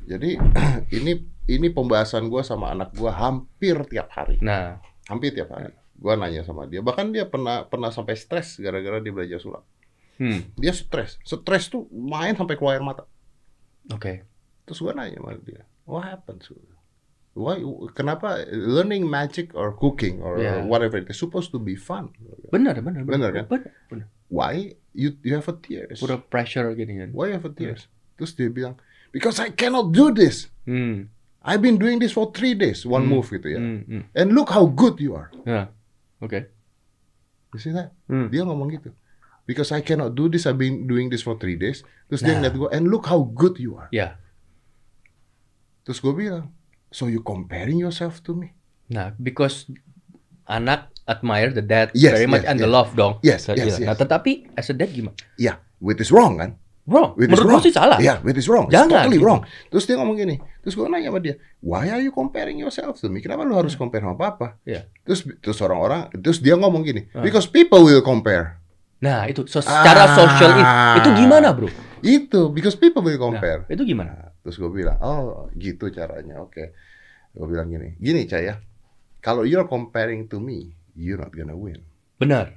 Jadi ini ini pembahasan gua sama anak gua hampir tiap hari. Nah, Hampir tiap hari. Gua nanya sama dia. Bahkan dia pernah pernah sampai stres gara-gara dia belajar sulap. hmm, Dia stres. Stres tuh main sampai keluar air mata. oke. Terus gua nanya sama dia, what happened? Why? Kenapa learning magic or cooking or Yeah. whatever it is supposed to be fun? Benar, benar, Benar kan? Benar, benar. Why you you have a tears? Pura pressure gini kan. Why you have a tears? Terus dia bilang, because I cannot do this. Hmm, I've been doing this for three days, one Hmm. move gitu ya. hmm, hmm. And look how good you are. Ya, oke. You see that? Hmm. Dia ngomong gitu. Because I cannot do this, I've been doing this for three days. Terus dia Nah. ngeliat gue, and look how good you are. Ya. Terus gue bilang, so you comparing yourself to me? Nah, because anak admire the dad Yes, very much yes, and the yes. love dong. Yes, So, yes. Nah, yes. tetapi as a dad gimana? Yeah, which is wrong kan? Wrong. Is Menurut wrong. gue sih salah. Yeah, which is wrong. It's Jangan, totally gitu. wrong. Terus dia ngomong gini. Terus gue nanya sama dia, why are you comparing yourself to me? Kenapa lu harus compare sama papa? Iya. Terus terus orang-orang, terus dia ngomong gini, Ah. because people will compare. Nah, itu so, secara Ah. social ini, itu gimana, Bro? Itu, because people will Nah, compare. itu gimana? Nah, terus gue bilang, oh gitu caranya, oke. Gue bilang gini, gini Caya, kalau you're comparing to me, you're not gonna win. Benar.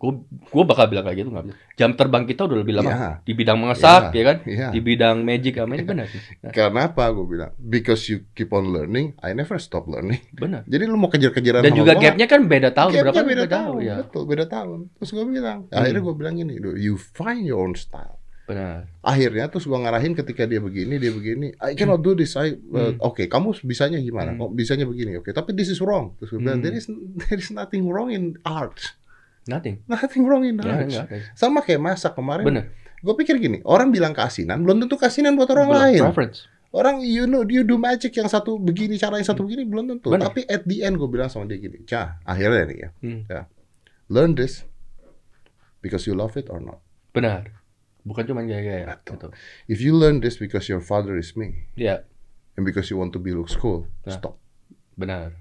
Gue gue bakal bilang kayak gitu nggak bisa. Jam terbang kita udah lebih lama Iya. di bidang mengesak, Iya, ya kan? iya. Di bidang magic, apa ini benar sih. Nah, Kenapa gue bilang? Because you keep on learning, I never stop learning. benar. Jadi lu mau kejar-kejaran Dan juga gua, gapnya kan beda tahun, Gapnya berapa beda beda tahun, tahun, ya. betul beda tahun. Terus gue bilang, Hmm. akhirnya gue bilang gini, "Dude, you find your own style. Benar. Akhirnya terus gue ngarahin ketika dia begini, dia begini, I cannot do this. I, uh, Oke, kamu bisanya gimana? Hmm. Kok bisanya begini? Oke, tapi this is wrong. Terus gue bilang, Hmm. there is there is nothing wrong in art. Nothing. Nothing wrong in knowledge. ada. Sama kayak masak kemarin. Bener. Gue pikir gini, orang bilang keasinan, belum tentu keasinan buat orang Belum, lain. Preference. Orang you know you do magic yang satu begini cara yang satu begini belum tentu. Benar. Tapi at the end gue bilang sama dia gini, cah akhirnya nih ya, Hmm. ya, learn this because you love it or not. Benar. Bukan cuma gaya-gaya. Gitu. If you learn this because your father is me Ya, and because you want to be looks cool, Nah. stop, benar.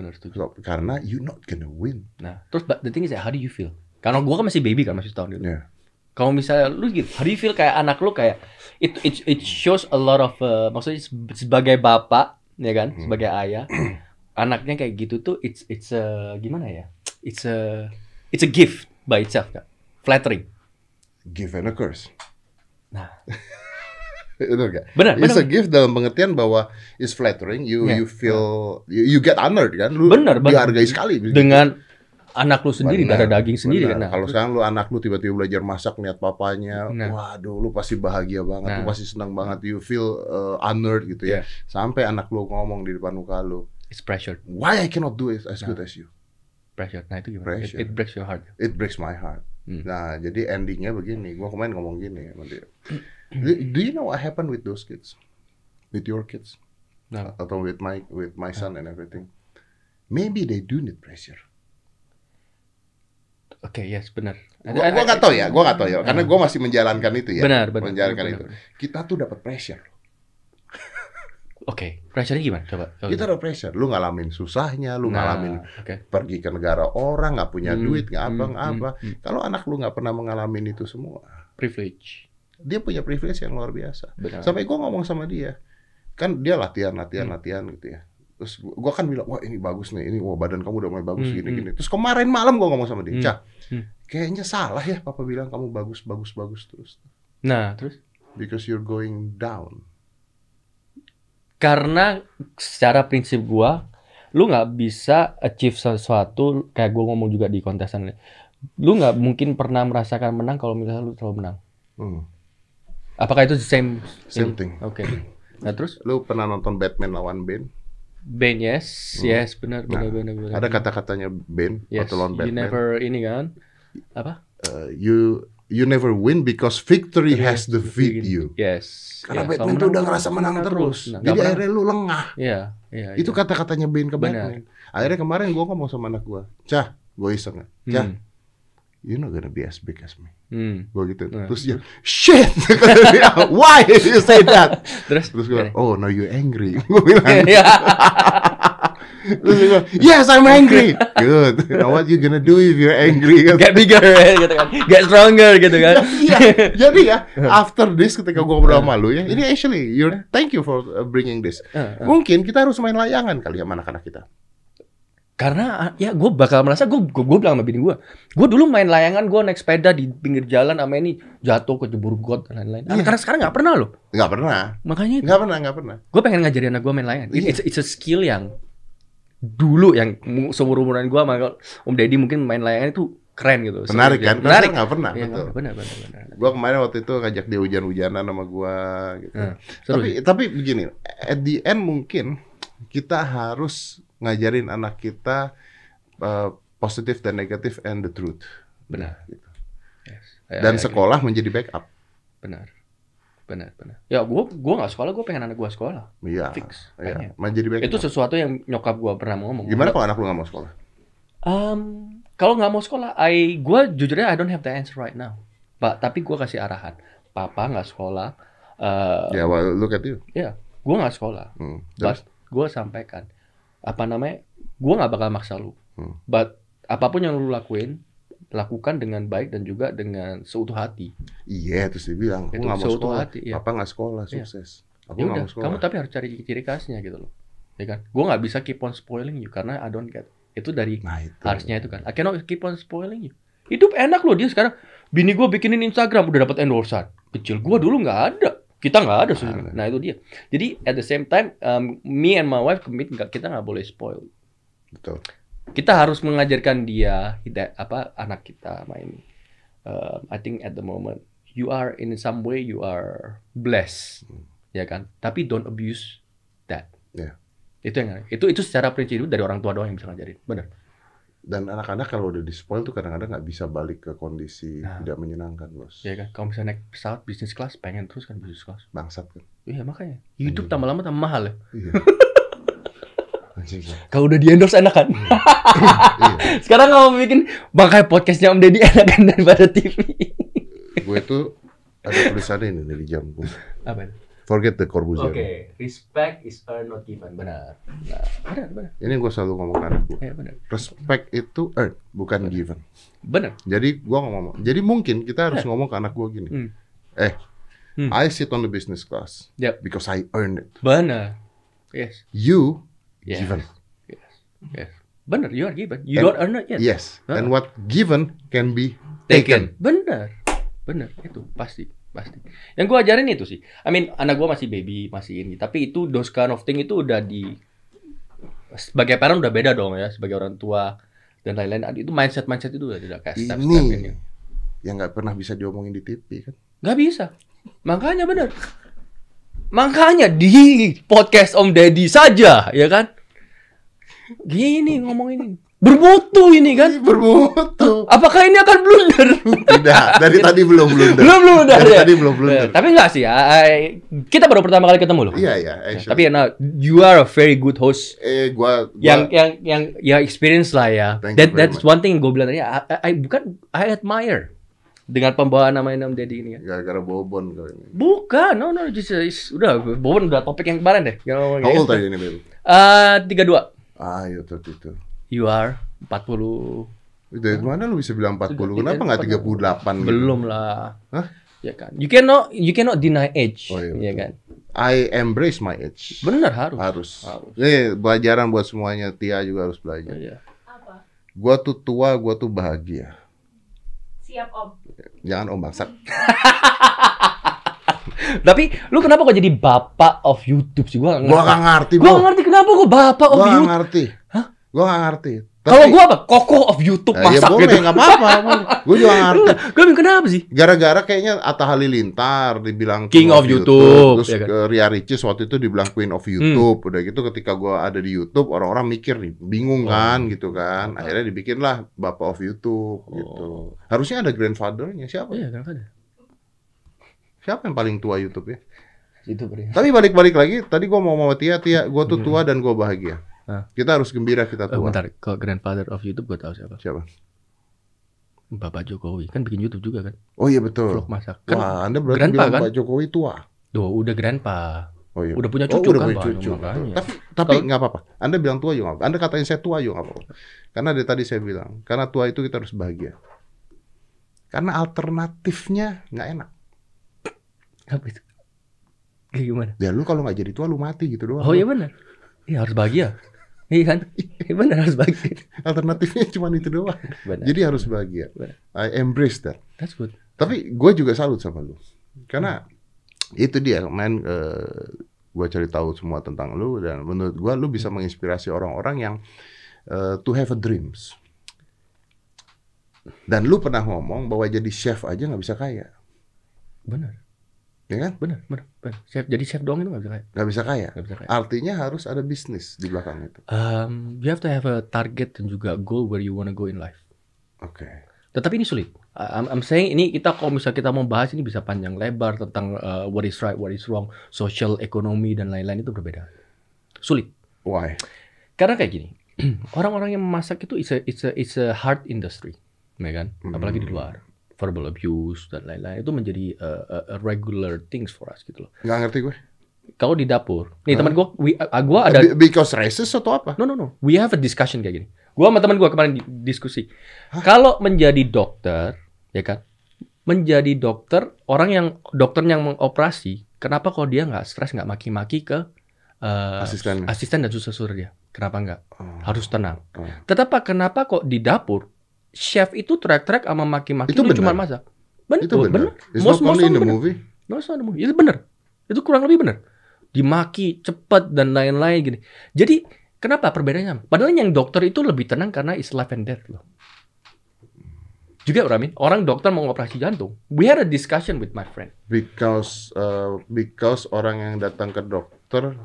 Benar setuju. stop. Karena you not gonna win. Nah, terus but the thing is, how do you feel? Karena gua kan masih baby kan, masih setahun gitu. Ya, Kalau misalnya lu gitu, how do you feel kayak anak lu kayak it it it shows a lot of uh, maksudnya se- sebagai bapak ya kan, Hmm. sebagai ayah, anaknya kayak gitu tuh it's it's a gimana ya? It's a it's a gift by itself kan. Flattering. give and a curse. Nah, Benar gak? benar, It's a gift dalam pengertian bahwa it's flattering. You Ya. you feel you, you get honored kan? Lu Benar, benar. dihargai sekali. Dengan anak lu sendiri, darah daging sendiri kan. Nah, Kalau sekarang lu anak lu tiba-tiba belajar masak lihat papanya, Nah. waduh lu pasti bahagia banget, lu Nah. pasti senang banget, you feel uh, honored gitu ya. Yeah. Sampai anak lu ngomong di depan muka lu, it's pressure, why I cannot do it as good as you? pressure. Nah, itu gimana? It, Pressure. it breaks your heart. It breaks my heart. Hmm. Nah, jadi endingnya begini, gua kemarin ngomong gini dia. Do, you know what happened with those kids? With your kids? Nah, Atau with my with my son and everything? Maybe they do need pressure. oke, yes, benar. Gua, gua gak tau ya, gua gak tau ya, karena gua masih menjalankan itu ya. Benar, benar. Menjalankan benar, itu. benar. Kita tuh dapat pressure. Oke, pressure-nya gimana? Coba. coba. Kita ada pressure. Lu ngalamin susahnya, lu Nah, ngalamin Oke. pergi ke negara orang, nggak punya Hmm, duit, nggak apa, hmm, nggak hmm, hmm. Kalau anak lu nggak pernah mengalami itu semua, Privilege. Dia punya privilege yang luar biasa. Benar. Sampai gua ngomong sama dia, kan dia latihan, latihan, Hmm. latihan gitu ya. Terus gua, gua kan bilang, wah ini bagus nih, ini wah badan kamu udah mulai bagus Hmm, gini hmm. gini. Terus kemarin malam gua ngomong sama dia, Hmm, Cah, hmm. kayaknya salah ya papa bilang kamu bagus, bagus, bagus terus. Nah, terus Because you're going down. karena secara prinsip gua lu nggak bisa achieve sesuatu kayak gua ngomong juga di kontesan ini. lu nggak mungkin pernah merasakan menang kalau misalnya lu terlalu menang Hmm. Apakah itu the same Same ini? thing. oke nah terus Lu pernah nonton Batman lawan Bane? Ben yes Hmm. yes benar Nah, benar benar benar Ada kata-katanya Bane yes waktu lawan you Batman. never ini kan apa uh, you you never win because victory has defeat you. yes Karena Ya, Batman selalu tuh udah ngerasa menang terus. Nah, Jadi pernah- akhirnya lu lengah. iya iya Itu iya. kata-katanya Bane ke Benar. Batman. Akhirnya kemarin gua ngomong sama anak gua, "Cah, gua iseng. Cah, Hmm. You're not gonna be as big as me." Hmm. Gua gitu. Nah, Terus dia, "Shit." Why you say that? terus Terus Gini. "Oh, now you angry." Gua bilang. Iya. Terus bilang, "Yes, I'm angry." Good. Now what you gonna do if you're angry? get bigger gitu kan get stronger gitu kan Iya, jadi ya after this ketika gua ngobrol sama lu ya, ini actually you're thank you for uh, bringing this. Mungkin kita harus main layangan kali ya sama anak-anak kita. Karena ya gue bakal merasa gue gue bilang sama bini gue gue dulu main layangan gue naik sepeda di pinggir jalan sama ini jatuh ke jebur got dan lain-lain Iya. karena sekarang nggak pernah loh Nggak pernah, makanya itu nggak pernah, nggak pernah. gue pengen ngajarin anak gue main layangan Iya. it's, it's a skill yang dulu yang seumur umuran gue sama om deddy mungkin main layangan itu keren gitu Menarik kan? Menarik nggak pernah, Iya, betul. benar benar benar Gua kemarin waktu itu ngajak dia hujan-hujanan sama gua gitu. Nah, tapi tapi begini, at the end mungkin kita harus ngajarin anak kita uh, positif dan negatif and the truth. benar Gitu. Yes. Dan I sekolah menjadi backup. benar benar benar ya gue gue nggak sekolah gue pengen anak gue sekolah Iya. Fix. Iya, menjadi backup. itu sesuatu yang nyokap gue pernah ngomong Gimana kalau anak lu nggak mau sekolah? Um, kalau nggak mau sekolah, I, gue jujurnya I don't have the answer right now. Pak, tapi gue kasih arahan. Papa nggak sekolah. Uh, Ya, well, look at you. gue nggak sekolah. Hmm. But gue sampaikan apa namanya? Gue nggak bakal maksa lu. Hmm. But apa pun yang lu lakuin, lakukan dengan baik dan juga dengan seutuh hati. Iya, terus dia bilang, aku nggak mau seutuh sekolah. hati, iya. Papa nggak sekolah, Iya. sukses. Aku Ya nggak mau sekolah. kamu tapi harus cari ciri khasnya gitu loh. Ya kan? Gue nggak bisa keep on spoiling you karena I don't get. Itu dari Nah, itu. harusnya itu kan. I cannot keep on spoiling you. Hidup enak loh dia sekarang. Bini gue bikinin Instagram udah dapat endorsan. Kecil gue dulu nggak ada. Kita nggak ada ada. Nah itu dia. Jadi at the same time, um, me and my wife commit nggak kita nggak boleh spoil. Betul. Kita harus mengajarkan dia hidayah apa anak kita main. Um, I think at the moment you are in some way you are blessed, ya kan. Tapi don't abuse that. Ya. Itu yang itu itu secara prinsip dari orang tua doang yang bisa ngajarin. Benar. Dan anak-anak kalau udah di spoil tuh kadang-kadang nggak bisa balik ke kondisi Nah. tidak menyenangkan, bos. Ya kan, kalau misalnya naik pesawat bisnis kelas, pengen terus kan bisnis kelas. Bangsat kan. Iya makanya. Hidup tambah lama tambah mahal ya. Iya. Anjing. ya. Kalau udah di endorse enak kan. iya. Sekarang kalau bikin makanya podcastnya Om Deddy enakan daripada TV. Gue tuh ada tulisannya ini dari jam gue. Apa? Forget the Corbusier. Oke, respect is earned not given. Benar. Nah, benar, benar. Ini gue selalu ngomong ke anak gue. Ya, benar. Respect itu earned, bukan given. Benar. Jadi gua ngomong. Jadi mungkin kita harus ngomong ke anak gua gini. Hmm. Eh, Hmm. I sit on the business class Yep. because I earned it. Benar. Yes. You Yes. given. Yes. Yes. Benar, you are given. You And- don't earn it yet. Yes. Huh? And what given can be Taken. taken. Benar. Benar, itu pasti. Pasti. Yang gua ajarin itu sih. I mean, anak gua masih baby, masih ini. Tapi itu those kind of thing itu udah di sebagai parent udah beda dong ya, sebagai orang tua dan lain-lain. Itu mindset mindset itu udah tidak kayak step-step Ini ini. yang nggak pernah bisa diomongin di TV kan. Nggak bisa. Makanya benar. Makanya di podcast Om Deddy saja, ya kan? Gini ngomong ini. Bermutu ini kan? Bermutu. Apakah ini akan blunder? Tidak, dari tadi belum blunder. belum belum udah Dari ya? tadi belum blunder. Eh, Tapi enggak sih, I- kita baru pertama kali ketemu loh. Iya, iya, Ya, tapi nah, you are a very good host. eh gua, gua Yang yang yang ya experience lah ya. Thank That that's much. one thing yang gue bilang tadi. I, I, bukan I admire dengan pembawaan namanya Om Deddy ini ya. gara-gara bobon kali ini. Bukan, no no, just, just- udah, Bobon udah topik yang kemarin deh. How ya. old are you ini, baby? Eh, tiga dua. Ah, iya tuh itu. You are 40 Dari mana lu bisa bilang 40? Sudah, Kenapa nggak 38 gitu? belum lah. Hah? Ya kan. You cannot you cannot deny age. Oh, iya, ya kan. I embrace my age. Benar harus. Harus. Harus. Ini pelajaran buat semuanya. Tia juga harus belajar. Iya. Apa? Gua tuh tua, gua tuh bahagia. Siap om. Jangan om bangsat. Tapi lu kenapa kok jadi bapak of YouTube sih? Gua Gua ngerti. nggak ngerti, Gua ngerti kenapa kok bapak of Gua YouTube. ngerti. Gua nggak ngerti. Kalau gua apa? Kokoh of YouTube Eh, ya masak boleh, gitu. nggak apa-apa. Gue juga nggak ngerti. Gue bingung kenapa sih? Gara-gara kayaknya Atta Halilintar dibilang King of YouTube, Terus ya kan? ke Ria Ricis waktu itu dibilang Queen of YouTube. Udah gitu ketika gua ada di YouTube, orang-orang mikir nih, bingung Oh. kan gitu kan. Akhirnya dibikinlah Bapak of YouTube gitu. Oh. Harusnya ada grandfather-nya siapa? Iya, ada? Siapa yang paling tua YouTube ya? Itu. Tapi balik-balik lagi, tadi gua mau sama Tia, Tia, gua tuh tua dan gua bahagia. Hah? Kita harus gembira kita Eh, tua. bentar, kalau grandfather of YouTube gue tahu siapa? Siapa? Bapak Jokowi kan bikin YouTube juga kan, Oh iya betul. vlog masak. Kan, Wah, Anda berarti grandpa, bilang kan? Pak Jokowi tua. Duh, udah grandpa. Oh iya. Udah punya Oh, cucu udah kan, punya cucu. Makanya. Tapi tapi nggak apa-apa. Anda bilang tua juga apa. Anda katain saya tua juga nggak apa-apa. Karena dari tadi saya bilang, karena tua itu kita harus bahagia. Karena alternatifnya nggak enak. Apa itu? Kayak gimana? Ya lu kalau nggak jadi tua lu mati gitu doang. Oh iya benar. Iya harus bahagia. Iya kan? Benar harus bahagia. Alternatifnya cuma itu doang. Benar. Jadi harus bahagia. Benar. I embrace that. That's good. Tapi gue juga salut sama lu. Karena itu dia, main gue cari tahu semua tentang lu dan menurut gue lu bisa menginspirasi orang-orang yang eh, to have a dreams. Dan lu pernah ngomong bahwa jadi chef aja nggak bisa kaya, Benar. Ya kan? Benar, benar, benar. Chef, jadi chef doang itu nggak bisa kayak. Nggak bisa kaya. Nggak bisa kayak. Artinya harus ada bisnis di belakang itu. Um, you have to have a target dan juga goal where you wanna go in life. Oke. Tetapi ini sulit. I'm, I'm saying ini kita kalau misalnya kita mau bahas ini bisa panjang lebar tentang uh, what is right, what is wrong, social, ekonomi dan lain-lain itu berbeda. Sulit. Why? Karena kayak gini, orang-orang yang memasak itu it's a, it's a, it's a hard industry, ya kan? Apalagi di luar, verbal abuse dan lain-lain itu menjadi uh, a, a regular things for us gitu loh. Nggak ngerti gue. Kalau di dapur, nih teman gua, we, uh, gua ada Be- Because racist atau apa? No no no. We have a discussion kayak gini. Gua sama teman gua kemarin di- diskusi. Kalau menjadi dokter, ya kan? Menjadi dokter, orang yang dokter yang mengoperasi, kenapa kalau dia nggak stres, nggak maki-maki ke eh, Asistennya. asisten dan susur dia? Kenapa nggak? Oh. Harus tenang. Oh. Tetapi kenapa kok di dapur chef itu teriak-teriak sama maki-maki Itu lu cuma benar. masak? Itu Betul, benar. It's Most- not most only in the movie. It's not the movie. Itu benar. Itu kurang lebih benar. Dimaki cepat dan lain-lain gini. Jadi kenapa perbedaannya? Padahal yang dokter itu lebih tenang karena it's life and death loh. Juga Ramin, orang dokter mau operasi jantung. We had a discussion with my friend. Because uh, because orang yang datang ke dokter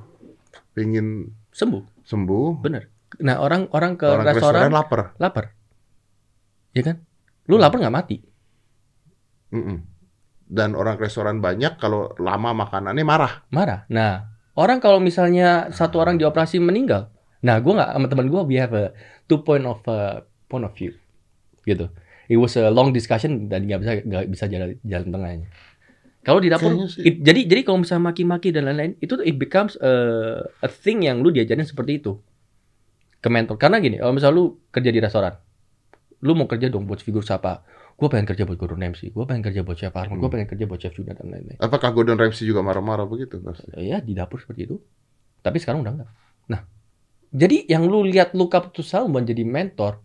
ingin Sembuh, sembuh, benar. Nah orang orang ke Orang restoran, restoran lapar. lapar, ya kan? Lu lapar nggak mati? Mm-mm. Dan orang restoran banyak kalau lama makanannya marah. marah. Nah, orang kalau misalnya satu orang dioperasi meninggal, nah gue nggak sama teman gue, we have a two point of uh, point of view, gitu. It was a long discussion dan nggak bisa nggak bisa jalan jalan tengahnya. Kalau di dapur, it- jadi jadi kalau misalnya maki-maki dan lain-lain, itu it becomes a, a thing yang lu diajarin seperti itu ke mentor. Karena gini, kalau misalnya lu kerja di restoran, lu mau kerja dong buat figur siapa? Gue pengen kerja buat Gordon Ramsay, gue pengen kerja buat Chef Arnold, gue Hmm. pengen kerja buat Chef Juna dan lain-lain. Apakah Gordon Ramsay juga marah-marah begitu? Pasti. Ya di dapur seperti itu. Tapi sekarang udah enggak. Nah, jadi yang lu lihat look up to someone jadi mentor,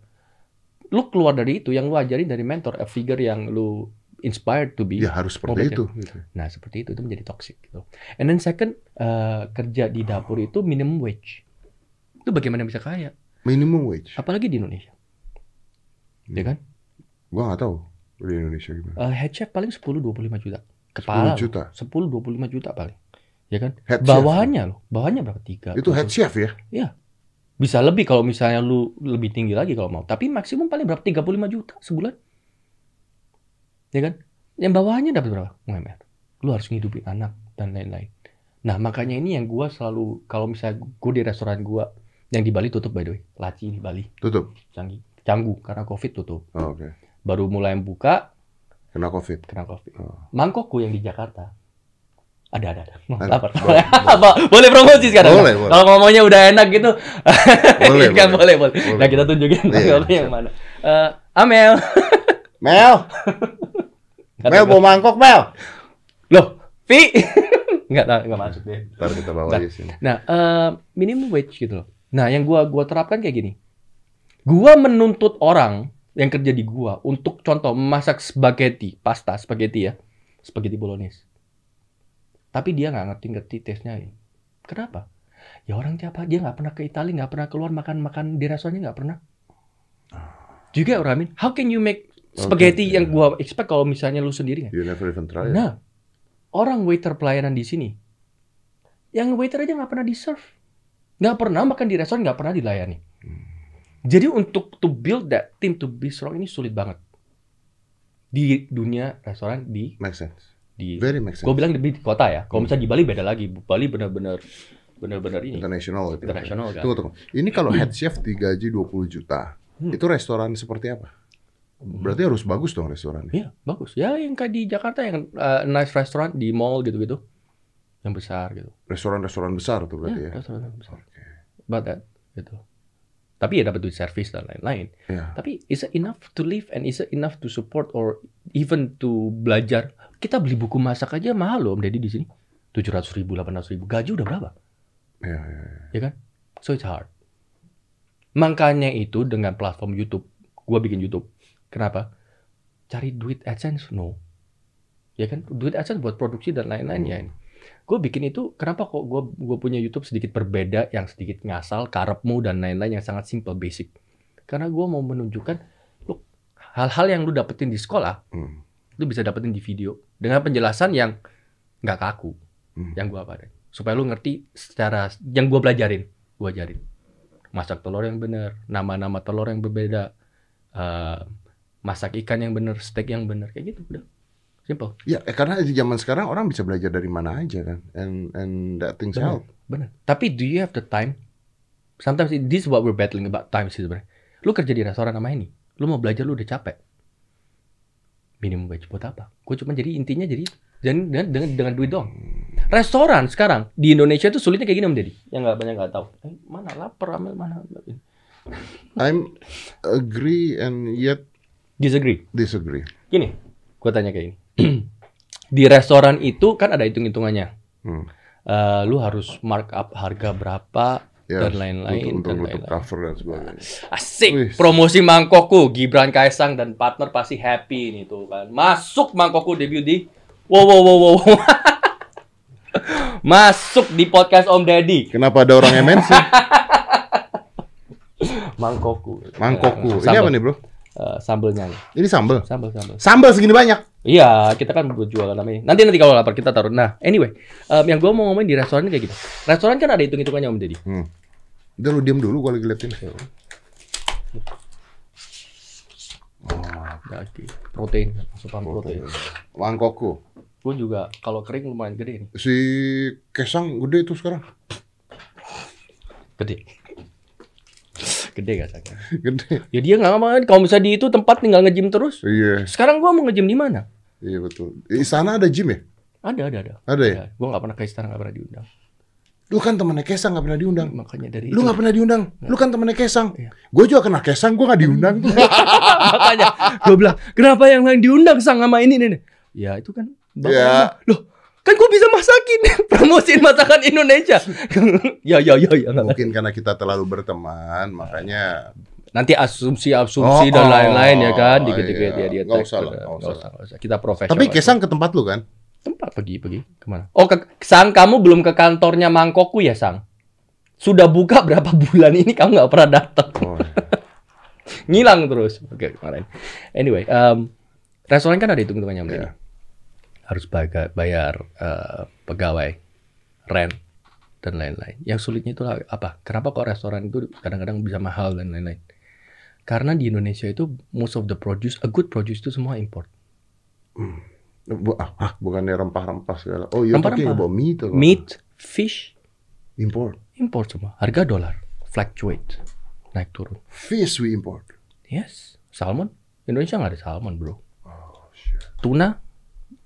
lu keluar dari itu, yang lu ajarin dari mentor, a figure yang lu inspired to be. Ya harus seperti itu. gitu. Nah, seperti itu itu menjadi toxic gitu. And then second, eh, kerja di dapur itu minimum wage. Itu bagaimana bisa kaya? Minimum wage. Apalagi di Indonesia. Ya kan? Gua nggak tahu di Indonesia gimana. Eh, head chef paling 10 25 juta. Kepala 10 juta. 10 25 juta paling. Ya kan? Head chef. Bawahannya loh, bawahannya berapa? Tiga. Itu head chef ya? Bisa lebih kalau misalnya lu lebih tinggi lagi kalau mau. Tapi maksimum paling berapa? 35 juta sebulan. Ya kan? Yang bawahannya dapat berapa? UMR. Lu harus ngidupin anak dan lain-lain. Nah, makanya ini yang gua selalu kalau misalnya gua di restoran gua yang di Bali tutup by the way. Laci di Bali, Tutup. canggih. Canggu karena Covid tutup. Oh, Oke. Baru mulai buka Kena COVID. kena Covid. Oh. Mangkokku yang di Jakarta. Ada ada ada. Ada. Lapar. Boleh, Apa? boleh promosi sekarang? Boleh, boleh. Kalau ngomongnya udah enak gitu. Boleh, kan boleh, boleh. boleh. Boleh. Nah, kita tunjukin Iya, ngomongnya yang mana. Eh, Amel. Mel, Mel bawa mangkok Mel. Loh, Vi. Enggak, enggak, enggak masuk deh. Ntar kita bawa aja sini. Nah, eh, minimum wage gitu loh. Nah, yang gua gua terapkan kayak gini. Gua menuntut orang yang kerja di gua untuk contoh memasak spaghetti, pasta spaghetti ya. Spaghetti bolognese. Tapi dia nggak ngerti-ngerti taste-nya. Kenapa? Ya orang siapa? Dia nggak pernah ke Italia, nggak pernah keluar makan-makan di restorannya nggak pernah. Juga orang Amin, how can you make spaghetti Okay, yang yeah. gua expect kalau misalnya lu sendiri nggak? You never even try it. Nah, orang waiter pelayanan di sini, yang waiter aja nggak pernah di serve, nggak pernah makan di restoran, nggak pernah dilayani. Jadi untuk to build that team to be strong ini sulit banget di dunia restoran di Make sense. di. Very make sense. Gue bilang lebih di kota ya. Kalau Hmm. misalnya di Bali beda lagi. Bali benar-benar benar-benar ini International gitu. internasional kan. Tunggu, tunggu. Ini kalau head chef digaji 20 juta, Hmm. itu restoran seperti apa? Berarti harus bagus dong restorannya. Iya bagus. Ya yang kayak di Jakarta yang uh, nice restaurant di mall gitu-gitu, yang besar gitu. Restoran-restoran besar tuh berarti Ya, ya. restoran besar. Oke. About that gitu. Tapi ya dapat duit service dan lain-lain. Iya. Tapi is it enough to live and is it enough to support or even to belajar? Kita beli buku masak aja mahal loh Om Deddy di sini. 700 ribu, 800 ribu. Gaji udah berapa? Iya, iya, iya. Ya kan? So it's hard. Makanya itu dengan platform YouTube. Gua bikin YouTube. Kenapa? Cari duit AdSense? No. Ya kan? Duit AdSense buat produksi dan lain-lain ya. Gue bikin itu, kenapa kok gue gue punya YouTube sedikit berbeda, yang sedikit ngasal, karepmu dan lain-lain yang sangat simple, basic. Karena gue mau menunjukkan, look, hal-hal yang lu dapetin di sekolah, Hmm. lu bisa dapetin di video dengan penjelasan yang nggak kaku, Hmm. yang gua apa supaya lu ngerti secara yang gua pelajarin, gua ajarin. Masak telur yang benar, nama-nama telur yang berbeda, eh, masak ikan yang benar, steak yang benar, kayak gitu udah. Simple. Ya, eh, karena di zaman sekarang orang bisa belajar dari mana aja kan. And and that things Benar. help. Benar. Tapi do you have the time? Sometimes this is what we're battling about time sih sebenarnya. Lu kerja di restoran sama ini, lu mau belajar lu udah capek. Minimum wage buat apa? Gue cuma jadi intinya jadi dan dengan, dengan dengan duit dong. Restoran sekarang di Indonesia tuh sulitnya kayak gini Om Deddy. Yang nggak banyak nggak tahu. Eh, mana lapar Amel mana? I'm agree and yet Disagree. disagree. Gini, gue tanya kayak ini. di restoran itu kan ada hitung-hitungannya. Hmm. Eh, lu harus markup harga berapa Ya, dan lain-lain untuk, dan untuk lain-lain. cover dan sebagainya. Asik, Wih. promosi mangkokku Gibran Kaisang dan partner pasti happy nih tuh kan. Masuk mangkokku debut di Wow wow wow wow. Masuk di podcast Om Deddy. Kenapa ada orang MNC? Mangkokku. Mangkokku. Eh, Ini apa nih, Bro? Eh, sambelnya. Ini sambal. Sambel sambel. Sambal segini banyak. Iya, kita kan buat jualan namanya. Nanti nanti kalau lapar kita taruh. Nah, anyway, em, yang gue mau ngomongin di restoran kayak gitu. Restoran kan ada hitung-hitungannya Om Deddy. Hmm. Udah lu diam dulu gua lagi liatin. Daging, protein, asupan protein. Mangkokku. Gue juga kalau kering lumayan gede nih. Si Kesang gede itu sekarang. Gede. Gede gak sakit? Gede. Ya dia nggak mau. Kalau misalnya di itu tempat tinggal nge-gym terus. Iya, Sekarang gua mau nge-gym di mana? iya betul. Di sana ada gym ya? Ada, ada, ada. Ada ya? Gue nggak pernah ke istana, nggak pernah diundang. Lu kan temennya Kesang gak pernah diundang. Makanya dari Lu itu. gak pernah diundang. Lu kan temennya Kesang. Iya. Gue juga kenal Kesang, gue gak diundang. Makanya gue bilang, kenapa yang lain diundang sang sama ini nih? Ya itu kan. Ya. Loh, kan gue bisa masakin, promosiin masakan Indonesia. ya, ya, ya, ya. Mungkin karena kita terlalu berteman, makanya Nanti asumsi-asumsi Oh, dan oh, lain-lain ya kan, dikit-dikit iya. ya dia Nggak usah lah, Nggak usah, usah. nggak usah. Kita profesional. Tapi Kesang ke tempat lu kan? tempat pergi pergi ke mana? Oh, ke, sang kamu belum ke kantornya Mangkokku ya sang? Sudah buka berapa bulan ini kamu nggak pernah datang? Oh, Ngilang terus. Oke kemarin. Anyway, um, restoran kan ada hitung-hitungannya Mbak. Iya. Harus bayar, bayar eh, pegawai, rent dan lain-lain. Yang sulitnya itu apa? Kenapa kok restoran itu kadang-kadang bisa mahal dan lain-lain? Karena di Indonesia itu most of the produce, a good produce itu semua import. Bu- ah, ah, bukannya rempah-rempah segala. Oh, you're Rempah-rempah. talking about meat or Meat, fish, Import. import semua. Harga dolar fluctuate, naik turun. Fish we import. Yes, salmon. Indonesia nggak ada salmon, bro. Oh, shit. Tuna,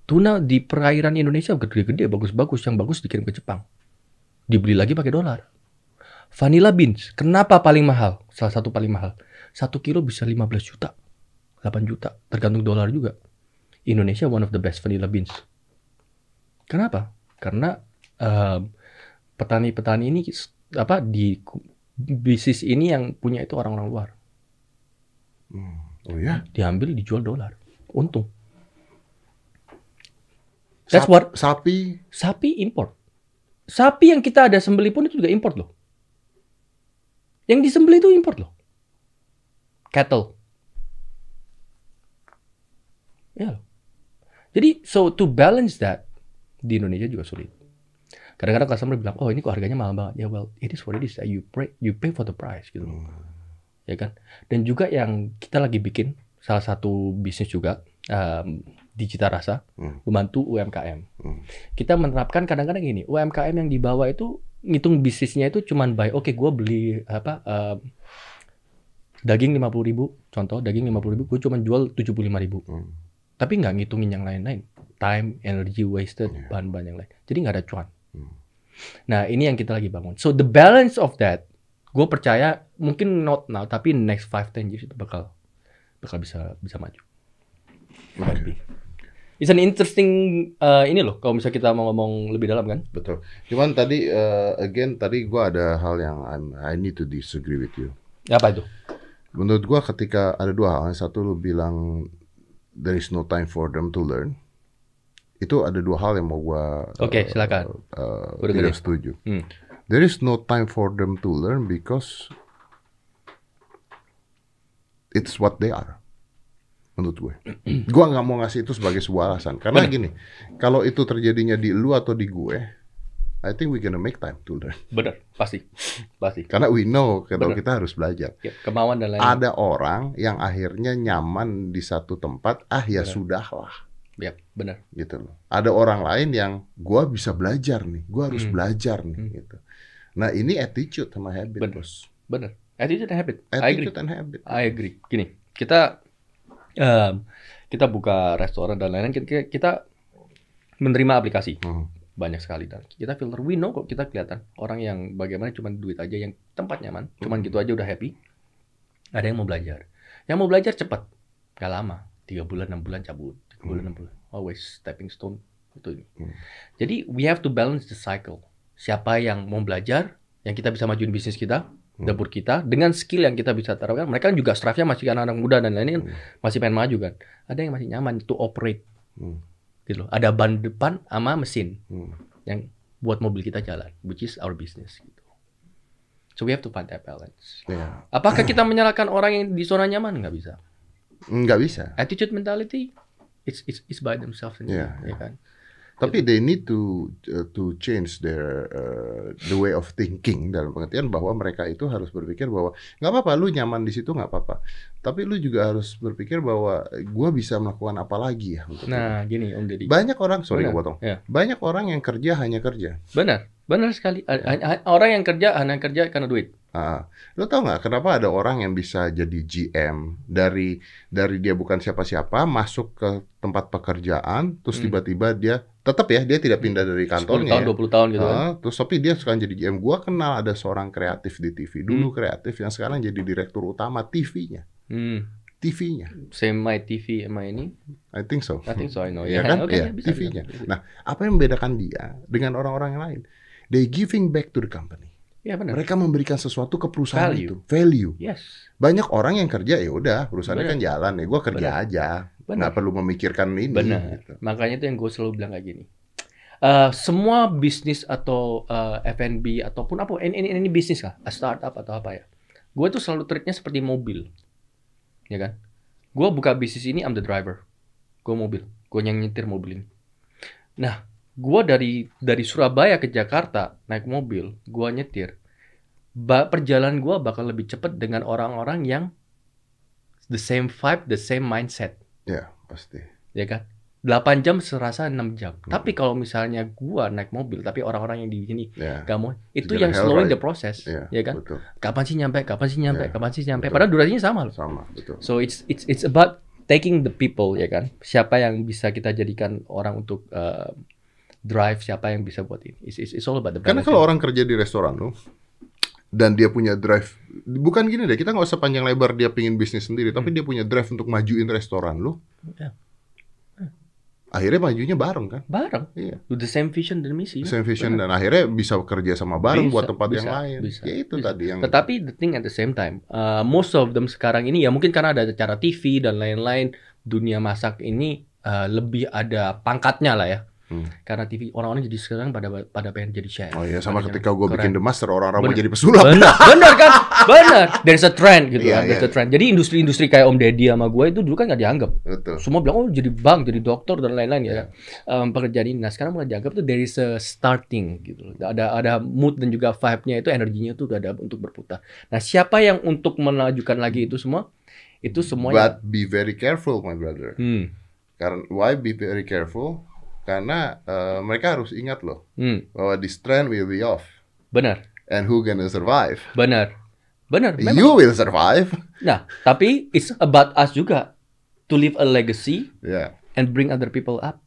tuna di perairan Indonesia gede-gede, bagus-bagus. Yang bagus dikirim ke Jepang. Dibeli lagi pakai dolar. Vanilla beans, kenapa paling mahal? Salah satu paling mahal. Satu kilo bisa 15 juta, 8 juta, tergantung dolar juga. Indonesia one of the best vanilla beans. Kenapa? Karena em, petani-petani ini apa di bisnis ini yang punya itu orang-orang luar. Oh ya? Diambil dijual dolar, untung. That's Sap- what Sapi. sapi import. Sapi yang kita ada sembelih pun itu juga import loh. Yang disembelih itu import loh. Cattle. Ya loh. Jadi so to balance that di Indonesia juga sulit. Kadang-kadang customer bilang, oh ini kok harganya mahal banget. Ya well, it is what it is. You pay, you pay for the price gitu. loh. Ya kan. Dan juga yang kita lagi bikin salah satu bisnis juga um, di Cita Rasa Hmm. membantu UMKM. Hmm. Kita menerapkan kadang-kadang gini, UMKM yang di bawah itu ngitung bisnisnya itu cuman by oke gue beli apa um, daging 50.000 ribu contoh daging 50.000 ribu gue cuman jual 75.000 ribu Hmm. tapi nggak ngitungin yang lain-lain time energy wasted Iya. bahan-bahan yang lain jadi nggak ada cuan Hmm. nah ini yang kita lagi bangun so the balance of that gue percaya mungkin not now tapi next 5-10 years itu bakal bakal bisa bisa maju Might be. It's an interesting uh, ini loh kalau misalnya kita mau ngomong lebih dalam kan Betul. Cuman tadi uh, again tadi gua ada hal yang I'm, I need to disagree with you. apa itu Menurut gua ketika ada dua hal, yang satu lu bilang there is no time for them to learn. Itu ada dua hal yang mau gua Oke, uh, silakan. uh, tidak setuju. Hmm. There is no time for them to learn because it's what they are. Menurut gue. Gua nggak mau ngasih itu sebagai sebuah alasan. Karena gini, kalau itu terjadinya di lu atau di gue, I think we gonna make time to learn. bener pasti pasti Karena we know kalau Bener. kita harus belajar. Ya, kemauan dan lain Ada orang yang akhirnya nyaman di satu tempat, ah ya Bener. sudahlah, ya bener gitu loh. Ada orang lain yang gua bisa belajar nih, gua harus Hmm. belajar nih, Hmm. gitu. Nah ini attitude sama habit, Bener. bos. bener attitude and habit I agree Attitude and habit. I agree gini kita em, kita buka restoran dan lain-lain kita, kita menerima aplikasi. Hmm. banyak sekali dan kita filter. We know kok kita kelihatan orang yang bagaimana cuma duit aja yang tempat nyaman. Cuman gitu aja udah happy. Ada yang mau belajar. Yang mau belajar cepat gak lama. Tiga bulan enam bulan cabut. Tiga bulan enam bulan. Always stepping stone. Itu Hmm. jadi we have to balance the cycle. Siapa yang mau belajar yang kita bisa majuin bisnis kita Hmm. Dapur kita dengan skill yang kita bisa taruhkan mereka kan juga staffnya masih anak-anak muda dan lain-lain kan Hmm. masih pengen maju kan ada yang masih nyaman to operate Hmm. gitu loh ada ban depan sama mesin Hmm. yang buat mobil kita jalan, which is our business gitu. So we have to find that balance. Ya, Apakah kita menyalahkan orang yang di zona nyaman? Nggak bisa. nggak bisa. Attitude mentality, it's it's, it's by themselves sendiri, Iya, ya kan. Tapi they need to uh, to change their uh, the way of thinking dalam pengertian bahwa mereka itu harus berpikir bahwa nggak apa-apa lu nyaman di situ nggak apa-apa. Tapi lu juga harus berpikir bahwa gua bisa melakukan apa lagi ya untuk Nah, gini Om Deddy. banyak orang sorry kepotong. Ya. Banyak orang yang kerja hanya kerja. Benar, benar sekali. A- a- Orang yang kerja hanya kerja karena duit. Ah, lo tau nggak kenapa ada orang yang bisa jadi GM dari dari dia bukan siapa-siapa masuk ke tempat pekerjaan terus Hmm. tiba-tiba dia tetap ya dia tidak pindah dari 10 kantornya tahun, ya. 20 tahun gitu kan. Ah, terus tapi dia sekarang jadi GM. Gua kenal ada seorang kreatif di TV. Dulu Hmm. kreatif yang sekarang jadi direktur utama TV-nya. Hmm. TV-nya. Same my TV sama ini. I think so. I think so, I know. Iya Ya, kan? oke, Iya, bisa, TV-nya. Nah, apa yang membedakan dia dengan orang-orang yang lain? They giving back to the company. Ya benar. Mereka memberikan sesuatu ke perusahaan Value. itu, value. Yes. Banyak orang yang kerja ya udah, perusahaannya Benar. kan jalan ya, gua kerja Benar. aja. Benar. Nggak perlu memikirkan ini. Benar. gitu. Makanya itu yang gue selalu bilang kayak gini. Eh, semua bisnis atau eh, F&B ataupun apa ini, ini ini bisnis lah, a startup atau apa ya. Gue tuh selalu treatnya seperti mobil, ya kan? Gue buka bisnis ini, I'm the driver. Gue mobil, gue yang nyetir mobil ini. Nah, gue dari dari Surabaya ke Jakarta naik mobil, gue nyetir. Ba perjalanan gue bakal lebih cepat dengan orang-orang yang the same vibe, the same mindset Ya, pasti. ya kan? 8 jam serasa 6 jam. Hmm. Tapi kalau misalnya gua naik mobil, tapi orang-orang yang di sini Ya. gak mau, itu Jalan yang slowing ride. the process, Iya, ya kan? Betul. Kapan sih nyampe? Kapan sih nyampe? Iya, Kapan sih nyampe? betul. Padahal durasinya sama loh. Sama, betul. So it's it's it's about taking the people, ya kan? Siapa yang bisa kita jadikan orang untuk uh, drive, siapa yang bisa buat ini. It's, it's, it's all about the Karena kalau orang kerja di restoran lo dan dia punya drive, bukan gini deh, kita nggak usah panjang lebar dia pingin bisnis sendiri, tapi dia punya drive untuk majuin restoran lo. Hmm. Ya. Akhirnya majunya bareng kan? bareng, Iya. with the same vision dan misi. Same vision Benar. dan akhirnya bisa kerja sama bareng Bisa, buat tempat yang bisa, lain. bisa, ya itu bisa. tadi yang Tetapi the thing at the same time, uh, most of them sekarang ini ya mungkin karena ada acara TV dan lain-lain, dunia masak ini uh, lebih ada pangkatnya lah ya. Hmm. Karena TV orang-orang jadi sekarang pada pada pengen jadi chef. Oh iya, sama ketika gue bikin The Master, orang-orang mau jadi pesulap. Benar, benar kan? Benar. There's a trend gitu Iya, kan. There's iya. a trend. Jadi industri-industri kayak Om Deddy sama gue itu dulu kan nggak dianggap. Betul. Semua bilang oh jadi bank, jadi dokter dan lain-lain ya. Kan. Um, pekerjaan ini. Nah sekarang mulai dianggap tuh dari se starting gitu. Ada ada mood dan juga vibe-nya itu energinya tuh udah ada untuk berputar. Nah siapa yang untuk menajukan lagi itu semua? Itu semua But be very careful, my brother. Hmm. Karena why be very careful? Karena eh, mereka harus ingat loh Hmm. bahwa this trend will be off. Benar. And who gonna survive? Benar. Benar. memang. You will survive. Nah, tapi it's about us juga to leave a legacy Ya, and bring other people up.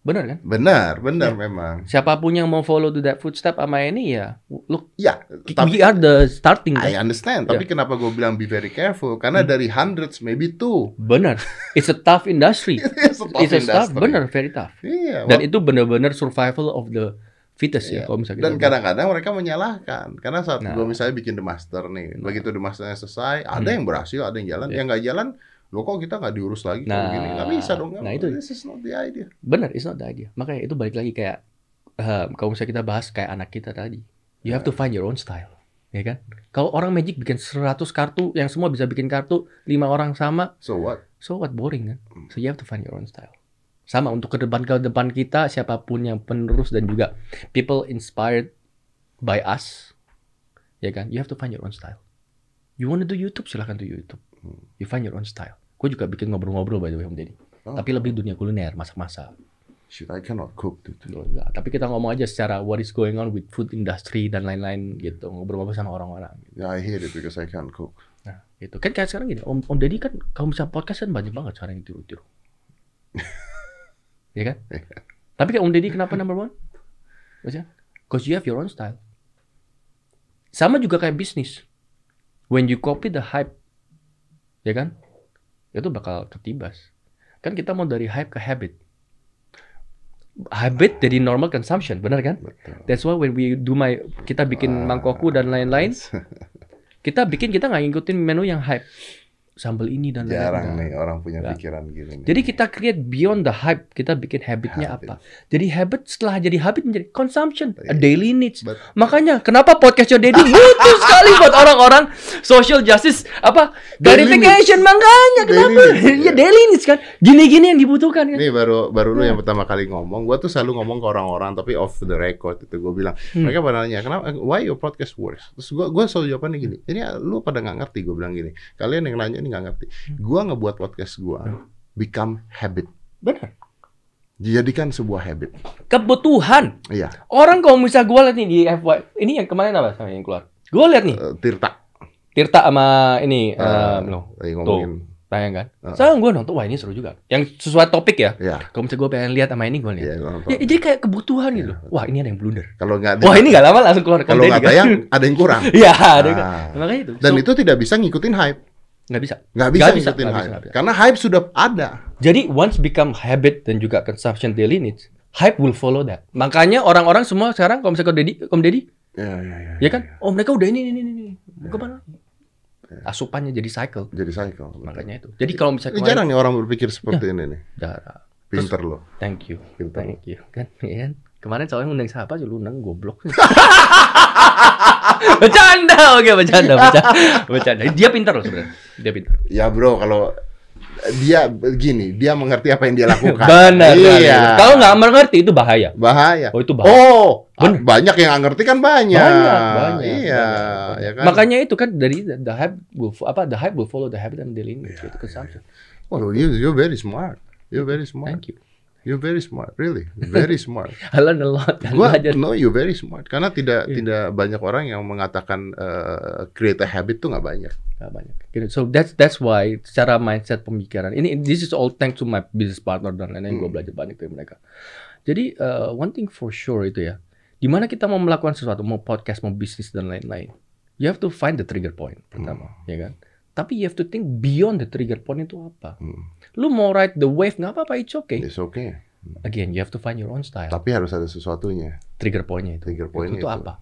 Benar kan? benar, benar Ya. memang. Siapa pun yang mau follow to that footstep sama ini ya, look, Ya, tapi we are the starting. I kan? understand. Ya. Tapi kenapa gue bilang be very careful? Karena Hmm. dari hundreds, maybe two. Benar. It's a tough industry. It's a tough It's a tough, industry. benar, very tough. Iya. Dan itu benar-benar survival of the fittest Iya. ya, kalau misalnya Dan kadang-kadang mereka menyalahkan. Karena saat Nah. gue misalnya bikin The Master nih, Nah. begitu The Masternya selesai, ada Hmm. yang berhasil, ada yang jalan. Iya. Yang nggak jalan, lo kok kita nggak diurus lagi? kalau Nah. gini? Nggak bisa dong. Nah, itu. This is not the idea. benar, it's not the idea. Makanya itu balik lagi kayak eh, kalau misalnya kita bahas kayak anak kita tadi, you have to find your own style, ya kan? Kalau orang magic bikin 100 kartu, yang semua bisa bikin kartu, lima orang sama, So what? So what boring kan? So you have to find your own style. Sama untuk ke depan ke depan kita siapa pun yang penerus dan juga people inspired by us, ya kan? You have to find your own style. You want to do YouTube silahkan do YouTube. You find your own style. Gue juga bikin ngobrol-ngobrol by the way Om Deddy. Oh. Tapi lebih dunia kuliner, masak-masak. Shit, I cannot cook, dude. Loh, enggak. Tapi kita ngomong aja secara what is going on with food industry dan lain-lain gitu. Ngobrol-ngobrol sama orang-orang. Gitu. Yeah, I hate it because I can't cook. Nah, gitu. Kan kayak sekarang gini, Om, Om Deddy kan kalau misalnya podcast kan banyak banget sekarang yang tiru-tiru. ya kan? Tapi kan Om Deddy kenapa number one? Maksudnya, cause you have your own style. Sama juga kayak bisnis. When you copy the hype, ya kan? Itu bakal ketibas. Kan kita mau dari hype ke habit. Habit jadi normal consumption, benar kan? Betul. That's why when we do my kita bikin Ah. mangkokku dan lain-lain, kita bikin kita nggak ngikutin menu yang hype. Sambal ini dan lain-lain. Jarang nih orang punya pikiran gini. nih. Jadi kita create beyond the hype, kita bikin habitnya Habit. apa? Jadi habit setelah jadi habit menjadi consumption, a Iya. daily needs. But- Makanya kenapa podcast Yo Daddy butuh sekali buat orang-orang social justice apa Daily verification makanya kenapa? Daily needs, ya daily needs kan. Gini-gini yang dibutuhkan kan. Ini baru baru lu Nah. yang pertama kali ngomong. Gua tuh selalu ngomong ke orang-orang tapi off the record itu gue bilang. Hmm. Mereka pada nanya, "Kenapa why your podcast works?" Terus gua gua selalu jawabannya gini. Ini lu pada nggak ngerti gue bilang gini. Kalian yang nanya ini nggak ngerti. Hmm. Gua ngebuat podcast gua become habit. Benar. Dijadikan sebuah habit. Kebutuhan. Iya, Orang kalau misalnya gue lihat nih di FY, ini yang kemarin apa sama yang keluar? Gue lihat nih, eh, Tirta Tirta sama ini, Eh, eh, no, ngomongin. tayang kan. Ah. Sekarang gue nonton, wah ini seru juga. Yang sesuai topik ya. Ya, Kalau misalnya gue pengen lihat sama ini gue lihat. iya nonton. Ya, jadi kayak kebutuhan gitu. Wah ini ada yang blunder. Kalau nggak Wah ini nggak lama langsung keluar kalau nggak tayang ada yang kurang. Iya, ada juga. Ah. Makanya itu. Dan So, itu tidak bisa ngikutin hype. Nggak bisa. Nggak bisa Nggak bisa, ngikutin nggak hype. bisa, nggak bisa. Karena hype sudah ada. Jadi once become habit dan juga consumption daily needs, hype will follow that. Makanya orang-orang semua sekarang kalau misalnya Deddy, Om Deddy, Ya, ya, ya. ya kan? Oh mereka udah ini ini ini ini. Ke mana? Asupannya jadi cycle. Jadi cycle. Makanya itu. Jadi kalau misalnya Ini kemarin- jarang nih orang berpikir seperti ini nih. Darah. Pinter loh. Thank you. Pinter. Thank you. Kan, ya kan? Kemarin soalnya ngundang siapa aja lu undang goblok. bercanda, oke bercanda, bercanda. Bercanda. Dia pintar loh sebenarnya. Dia pintar. Ya bro, kalau dia begini, dia mengerti apa yang dia lakukan. Benar. Iya. Kalau nggak mengerti itu bahaya. bahaya. Oh itu bahaya. Oh, Bener. banyak yang nggak ngerti kan banyak. Banyak, banyak. Iya, banyak. ya kan. Makanya itu kan dari the, the hype will apa the hype will follow the habit and daily needs Iya, gitu consumption. Oh, you you're very smart. You're very smart. Thank you. You're very smart, really. Very smart. I learned a lot. kan Gua belajar. no, you're very smart. Karena tidak Iya. tidak banyak orang yang mengatakan eh, create a habit tuh nggak banyak. Nggak banyak. Gitu. So that's that's why secara mindset pemikiran ini this is all thanks to my business partner dan lain-lain gue Hmm. belajar banyak dari mereka. Jadi uh, one thing for sure itu ya, di mana kita mau melakukan sesuatu, mau podcast, mau bisnis dan lain-lain, you have to find the trigger point pertama, ya kan? Tapi you have to think beyond the trigger point itu apa. Hmm. Lu mau ride the wave nggak apa-apa, it's okay. It's okay. Again, you have to find your own style. Tapi harus ada sesuatunya. Trigger pointnya itu. Trigger point itu, itu. tuh apa?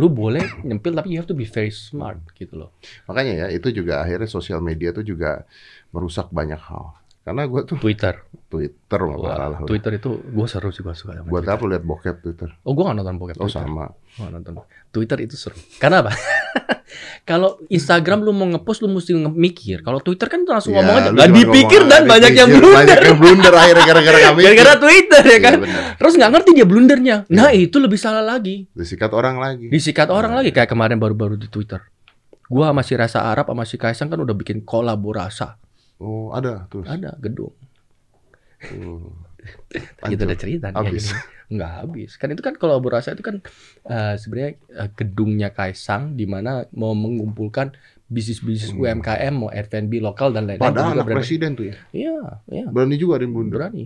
Lu boleh nyempil tapi you have to be very smart gitu loh. Makanya ya itu juga akhirnya sosial media tuh juga merusak banyak hal. Karena gue tuh Twitter. Twitter mah parah lah. Wah, Twitter itu gue seru sih gue suka sama Buat apa lihat bokep Twitter? Oh, gue gak nonton bokep Oh Twitter. sama. Gua nggak nonton. Twitter itu seru. Karena apa? Kalau Instagram lu mau ngepost lu mesti mikir. Kalau Twitter kan langsung Ya, ngomong aja. Gak dipikir ngomong, dan banyak yang blunder. Banyak yang blunder akhirnya gara-gara kami. Gara-gara Twitter ya kan. Iya benar. Terus nggak ngerti dia blundernya. Nah itu lebih salah lagi. Disikat orang lagi. Disikat orang lagi kayak kemarin baru-baru di Twitter. Gua sama si Rasa Arab sama si Kaisang kan udah bikin kolaborasa. Oh ada terus. Ada gedung. Oh. Gitu ada cerita. Habis. Gini. Nggak habis. Kan itu kan kolaborasi itu kan eh, sebenarnya eh, gedungnya Kaisang di mana mau mengumpulkan bisnis-bisnis Hmm. UMKM mau F&B lokal dan lain-lain. Padahal anak berani. presiden tuh ya. Iya, iya. Berani juga ada yang. Berani.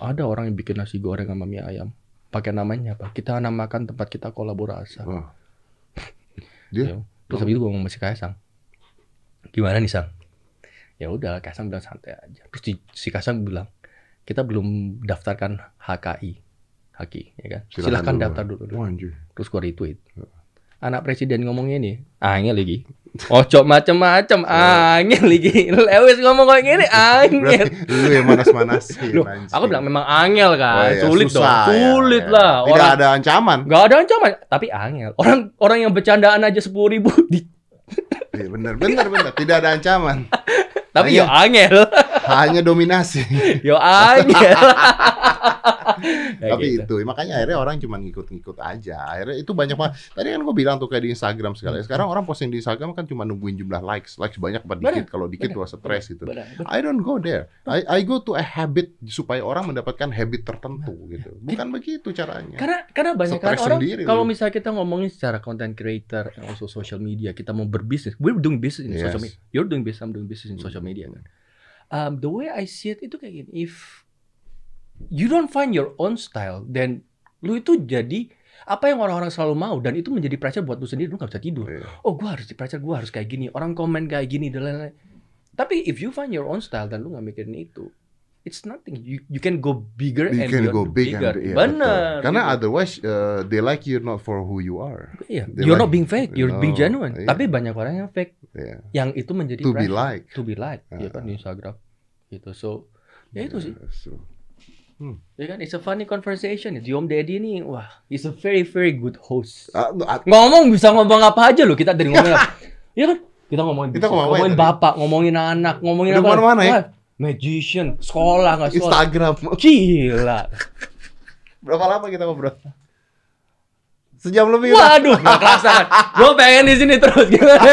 Ada orang yang bikin nasi goreng sama mie ayam. Pakai namanya apa? Kita namakan tempat kita kolaborasi. Wah. Dia Ya. Terus habis itu gue ngomong sama si Kaisang. Gimana nih Sang? Ya udah, Kaisang bilang santai aja. Terus si, si Kaisang bilang, kita belum daftarkan HKI. HKI, ya kan? Silakan Silahkan dulu. daftar dulu. Wah, anjir. Terus gue retweet. Anak presiden ngomongnya nih, angel lagi. Ocok macem-macem, angel lagi. Lewis ngomong kayak gini, angel. Berarti lu yang manas-manasin. Loh, anjing. aku bilang memang angel Oh, kan, iya, sulit dong, susah, ya, sulit ya. lah. Tidak Orang ada ancaman. nggak ada ancaman, tapi angel. Orang orang yang bercandaan aja sepuluh ribu, di, Iya benar, benar, benar. Tidak ada ancaman. tapi Hanya- yo angel, Hanya dominasi. yo angel. Kayak Tapi gitu. itu makanya akhirnya orang cuma ngikut-ngikut aja. Akhirnya itu banyak banget. Tadi kan gue bilang tuh kayak di Instagram segala. Sekarang orang posting di Instagram kan cuma nungguin jumlah likes. Likes banyak apa dikit. Kalau dikit wah stres gitu. I don't go there. I, I go to a habit supaya orang mendapatkan habit tertentu gitu. Bukan begitu caranya. Karena karena banyak kan orang kalau misalnya kita ngomongin secara content creator and also social media, kita mau berbisnis. We're doing business in Yes. social media. You're doing business, I'm doing business in social media kan. Um, the way I see it itu kayak gini. If you don't find your own style, then lu itu jadi apa yang orang-orang selalu mau dan itu menjadi pressure buat lu sendiri lu nggak bisa tidur. Iya. Oh, gua harus di pressure, gua harus kayak gini. Orang komen kayak gini dan lain-lain. Tapi if you find your own style dan lu nggak mikirin itu, it's nothing. You you can go bigger You and can go big bigger. and iya, Bener. betul. Karena gitu. otherwise uh, they like you not for who you are. Iya, they you're like- not being fake, you're being No, genuine. iya. Tapi banyak orang yang fake, Yeah. yang itu menjadi To be pressure. like. to be like, ya kan Ah. di Instagram. Gitu. So, ya itu sih. Yeah, so. Ya kan, it's a funny conversation. Di Om Deddy ini, wah, he's a very very good host. No, ah, Ngomong bisa ngomong apa aja loh kita dari ngomongin apa. Iya kan? Kita ngomongin Kita ngomongin ngomongin tadi. bapak, ngomongin anak, ngomongin Udah apa? ke mana-mana ya? Wah, Magician, sekolah nggak sekolah. Instagram. Gila. Berapa lama kita ngobrol? Sejam lebih. Waduh, gak kerasa kan. Gue pengen di sini terus gimana?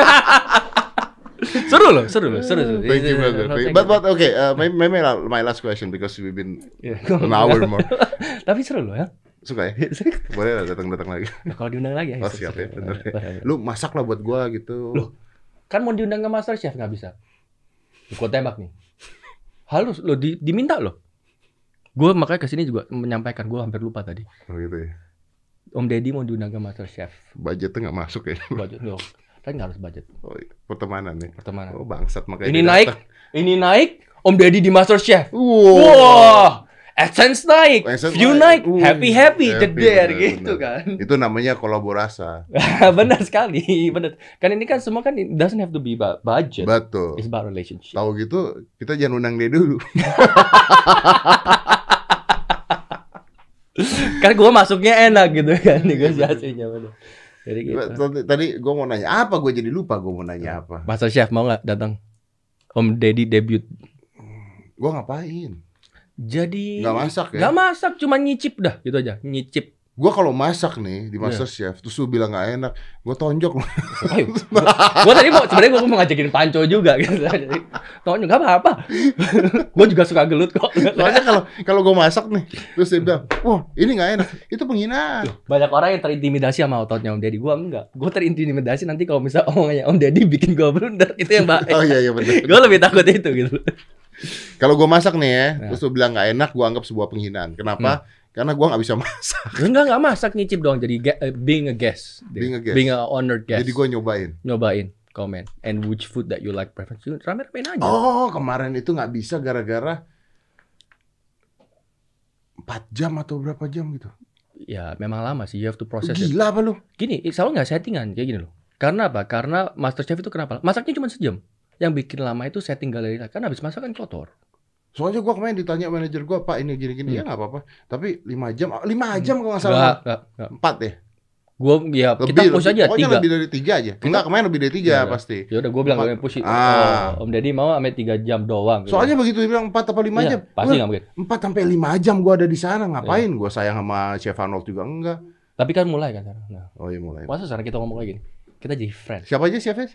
Seru loh, seru loh, seru. seru. Thank you, brother. Oh, thank But but okay, uh, maybe, maybe my last question because we've been Iya. an hour more. Tapi seru loh ya. Suka ya? Boleh lah datang-datang lagi. Nah, kalau diundang lagi Oh seru, siap ya, bener ya. Bener. Lu masak lah buat gua gitu. Loh. Kan mau diundang ke Master Chef nggak bisa. Gue tembak nih. Halus lo di, diminta loh. Gue makanya ke sini juga menyampaikan gue hampir lupa tadi. Oh gitu ya. Om Deddy mau diundang ke Master Chef. Budgetnya nggak masuk ya. Budget loh. Kan nggak harus budget Oh, iya. pertemanan nih. pertemanan. Oh bangsat makanya. ini naik, datang. ini naik. Om Deddy di Master Chef. Wow. Wah, AdSense naik, AdSense view naik. naik, Uh, happy happy, happy, jeder bener, gitu bener. kan. Itu namanya kolaborasa. benar sekali, benar. Kan ini kan semua kan it doesn't have to be about budget. Betul. It's about relationship. Tahu gitu kita jangan undang dia dulu. kan gue masuknya enak gitu kan negosiasinya. Jadi gitu. Tadi, tadi gue mau nanya apa? Gue jadi lupa gue mau nanya apa. Master Chef mau nggak datang? Om Deddy debut. Gue ngapain? Jadi Nggak masak ya? Nggak masak, cuma nyicip dah gitu aja, nyicip. Gue kalau masak nih Iya. di Master Chef, terus lu bilang nggak enak, gue tonjok loh. Gue tadi mau sebenarnya gue mau ngajakin Panco juga gitu. Jadi, Tonyo nggak apa-apa. gue juga suka gelut kok. Soalnya kalau kalau gue masak nih, terus dia bilang, wah ini nggak enak, itu penghinaan. Banyak orang yang terintimidasi sama ototnya Om Deddy. Gue enggak. Gue terintimidasi nanti kalau misal omongannya Om Deddy bikin gue blunder. Itu yang baik. Oh iya iya benar. gue lebih takut itu gitu. Kalau gue masak nih ya, Ya. terus lu bilang nggak enak, gue anggap sebuah penghinaan. Kenapa? Karena gue nggak bisa masak. Enggak enggak masak nyicip doang. Jadi eh, being a guest. Being a guest. Being a honored guest. Jadi gue nyobain. nyobain komen and which food that you like preference you rame-ramein aja. Oh kemarin itu nggak bisa gara-gara 4 jam atau berapa jam gitu. Ya memang lama sih you have to process it. Gila apa lu? Gini, selalu nggak settingan kayak gini loh. Karena apa? Karena MasterChef itu kenapa? Masaknya cuma sejam. Yang bikin lama itu setting galeri kan habis masak kan kotor. Soalnya gue kemarin ditanya manajer gue, Pak ini gini-gini, Hmm. ya nggak apa-apa. Tapi 5 jam, 5 jam kalau nggak Enggak, salah. enggak, enggak. 4 ya? Gua ya kita push aja pokoknya tiga. lebih dari 3 aja. Enggak, kemarin lebih dari 3 Iya. pasti. Ya udah gua bilang Empat. gue push it. Ah. Oh, Om Deddy mau sampai 3 jam doang. gitu. Soalnya begitu dia bilang 4 apa 5 Iya, jam. pasti nggak mungkin. 4 sampai 5 jam gue ada di sana, ngapain? Iya. Gue sayang sama Chef Arnold juga enggak. Tapi kan mulai kan sekarang. Nah, Oh iya mulai. masa sekarang kita ngomong kayak gini? Kita jadi friends. Siapa aja chefnya?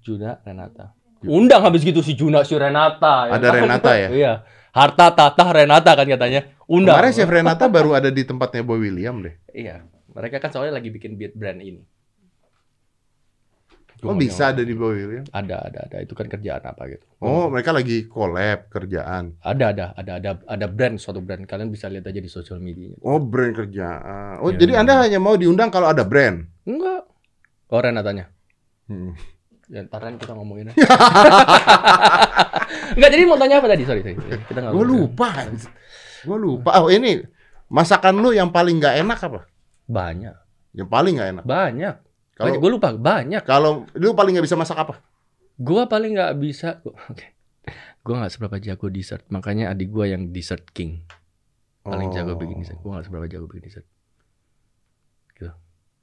Juna Renata. Undang habis gitu si Juna si Renata. Ada kan? Renata ya? Iya. Harta tata Renata kan katanya. Undang. Kemarin Chef Renata baru ada di tempatnya Boy William deh. Iya. Mereka kan soalnya lagi bikin beat brand ini. Oh Gua bisa mau- ada di Boy William? Ada, ada, ada. Itu kan kerjaan apa gitu. Oh mereka lagi collab kerjaan. Ada, ada, ada, ada, ada brand suatu brand. Kalian bisa lihat aja di sosial media. Oh brand kerjaan. Oh Iya. jadi anda hanya mau diundang kalau ada brand? Enggak. Oh Renatanya. Hmm. Ya, ntar kan kita ngomongin. Enggak, jadi mau tanya apa tadi? Sorry, sorry. Kita nggak Gue ngomongin. lupa. Gue lupa. Oh ini masakan lu yang paling nggak enak apa? Banyak, Yang paling nggak enak. banyak. Kalau gue lupa, banyak. kalau lu paling nggak bisa masak apa? Gua paling nggak bisa. Oke. Gua nggak seberapa jago dessert. Makanya adik gua yang dessert king. Paling jago Oh. bikin dessert. Gua nggak seberapa jago bikin dessert.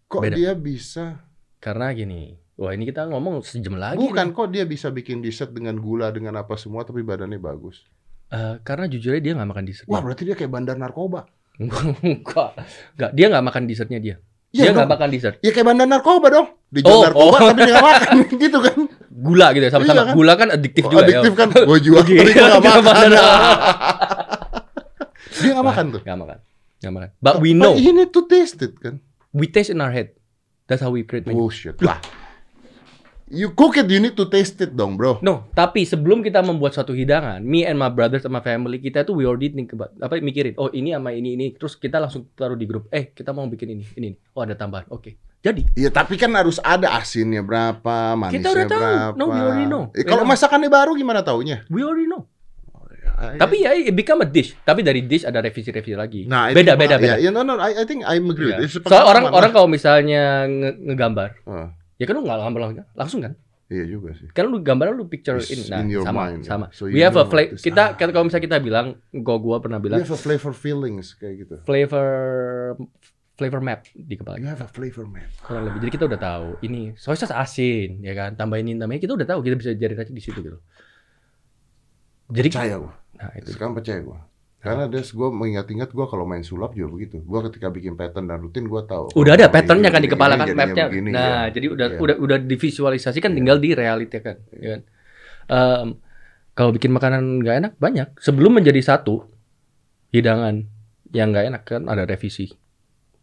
Kok Beda. dia bisa? Karena gini. Wah ini kita ngomong sejam lagi. Bukan nih. kok dia bisa bikin dessert dengan gula dengan apa semua tapi badannya bagus. Eh, karena jujur aja dia nggak makan dessert. Wah berarti dia kayak bandar narkoba. Enggak. Enggak. Dia nggak makan dessertnya dia. Iya dia nggak makan dessert. Ya kayak bandar narkoba dong. Dijual Oh, narkoba oh. tapi dia nggak makan gitu kan. Gula gitu ya sama-sama. Iya kan? Gula kan adiktif Oh, juga adiktif ya. kan. Gue jual tapi gue Nggak makan. dia nggak makan tuh. Nggak makan. Nggak makan. But we know. But ini tuh tasted kan. We taste in our head. That's how we create menu. Bullshit lah. You cook it, you need to taste it dong, bro. No, tapi sebelum kita membuat suatu hidangan, me and my brothers sama family kita tuh we already think about apa mikirin, oh ini sama ini ini, terus kita langsung taruh di grup, eh kita mau bikin ini, ini, ini. oh ada tambahan, oke. Jadi Iya, tapi kan harus ada asinnya berapa, manisnya udah tahu. berapa. No, we already know. Eh, kalau Enak. masakannya baru gimana taunya? we already know. Oh, iya. I- Tapi ya it become a dish. Tapi dari dish ada revisi-revisi lagi. Nah, beda, beda, ya, beda. ya, no, no, I, I think I'm agree. Iya. It's a Soal orang pengalaman orang lah. kalau misalnya nge- ngegambar, Ah, ya kan lu nggak gambar langsung, langsung kan? iya juga sih. Kan lu gambar lu picture It's in, nah in your sama mind, sama. ya. So We you have a flavor. Kita ah. kalau misalnya kita bilang, gua gua pernah You bilang have a flavor feelings kayak gitu. flavor flavor map di kepala You have a flavor man. kurang lebih. Jadi kita udah tahu ini soy sauce asin, ya kan? Tambahin ini namanya kita udah tahu kita bisa jadi racik di situ gitu. Jadi Percaya gua. nah itu Sekarang percaya gua. Karena des gue mengingat-ingat gua kalau main sulap juga begitu. Gua ketika bikin pattern dan rutin gua tahu. udah oh, ada ini patternnya kan gini, di kepala ini kan mapnya. begini, nah, ya. jadi udah Iya. udah udah divisualisasikan tinggal direalitikan, ya kan. Em, kalau bikin makanan nggak enak banyak. Sebelum menjadi satu hidangan yang nggak enak kan ada revisi.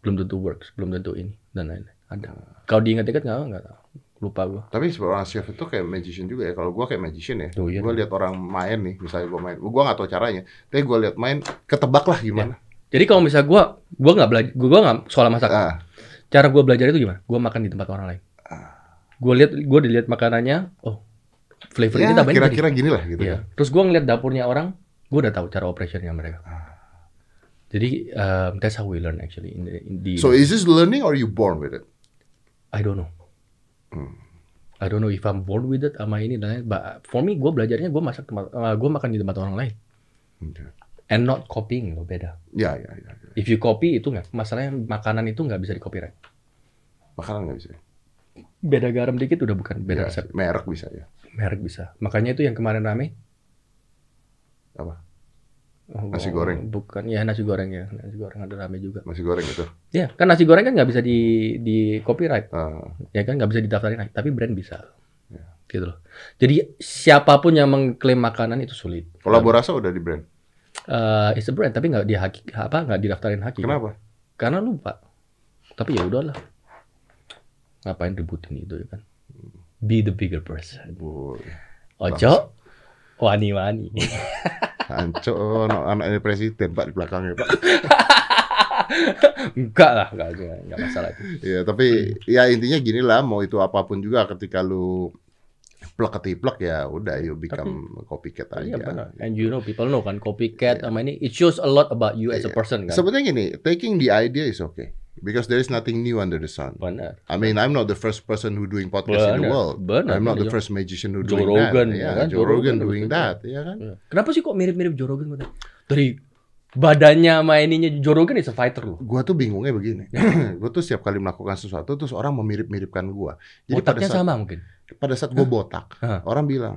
Belum tentu works, belum tentu ini dan lain-lain. Ada. Kalau diingat-ingat nggak nggak tahu. Lupa gua. Tapi seorang chef itu kayak magician juga ya. Kalau gua kayak magician ya. Oh, iya. Gua lihat orang main nih, misalnya gua main. Gua nggak tahu caranya. Tapi gua lihat main, ketebak lah gimana. Jadi kalau misalnya gua gua nggak belajar, gua nggak soal masak. Ah, Cara gua belajar itu gimana? Gua makan di tempat orang lain. Gua lihat gua dilihat makanannya, oh flavor ya, kita banyak kira-kira gini lah gitu. Iya. Terus gua ngeliat dapurnya orang, gua udah tahu cara operationnya mereka. Jadi um, that's how we learn actually in the, in the So is this learning or you born with it? I don't know. Hmm. I don't know if I'm born with it sama ini dan lain. But for me, gua belajarnya gua masak tempat, uh, gua makan di tempat orang lain Okay. and not copying loh beda. Ya, ya, ya. ya. If you copy itu nggak, masalahnya makanan itu nggak bisa di copyright. Makanan nggak bisa. Beda garam dikit udah bukan beda Ya, resep. merek bisa ya. Merek bisa. Makanya itu yang kemarin rame. Apa? Oh, Nasi goreng. Bukan, ya nasi goreng ya. Nasi goreng ada rame juga. Nasi goreng itu. Ya, kan nasi goreng kan nggak bisa di di copyright. Ah, ya kan nggak bisa didaftarin tapi brand bisa Ya. gitu loh jadi siapa pun yang mengklaim makanan itu sulit kolaborasi udah di brand. Eh, it's a brand tapi nggak di haki, apa nggak didaftarin haki Kenapa? karena lupa tapi ya udahlah ngapain ributin itu ya kan be the bigger person Bu, ojo wani wani Anco, no, anaknya presiden pak di belakangnya pak. enggak lah enggak enggak, enggak masalah itu Ya tapi ya intinya gini lah, mau itu apa pun juga ketika lu plek ketiplek ya udah you become copycat aja. iya benar and you know people know kan copycat sama ini it shows a lot about you as a Iya. person kan Sebenarnya gini, taking the idea is okay because there is nothing new under the sun. benar I mean, I'm not the first person who doing podcast in the Benar, world. benar, I'm not the benar. first magician who Joe doing Rogan, that. ya Yeah, kan? Joe Joe Rogan Rogan doing betul. that, ya kan? Iya. Kenapa sih kok mirip-mirip Joe Rogan? Bang? Dari badannya sama ininya Joe Rogan is a fighter loh. Gua tuh bingungnya begini. Ya. gua tuh setiap kali melakukan sesuatu terus orang memirip-miripkan gua. Jadi pada Botaknya saat sama mungkin. pada saat gua botak, orang bilang,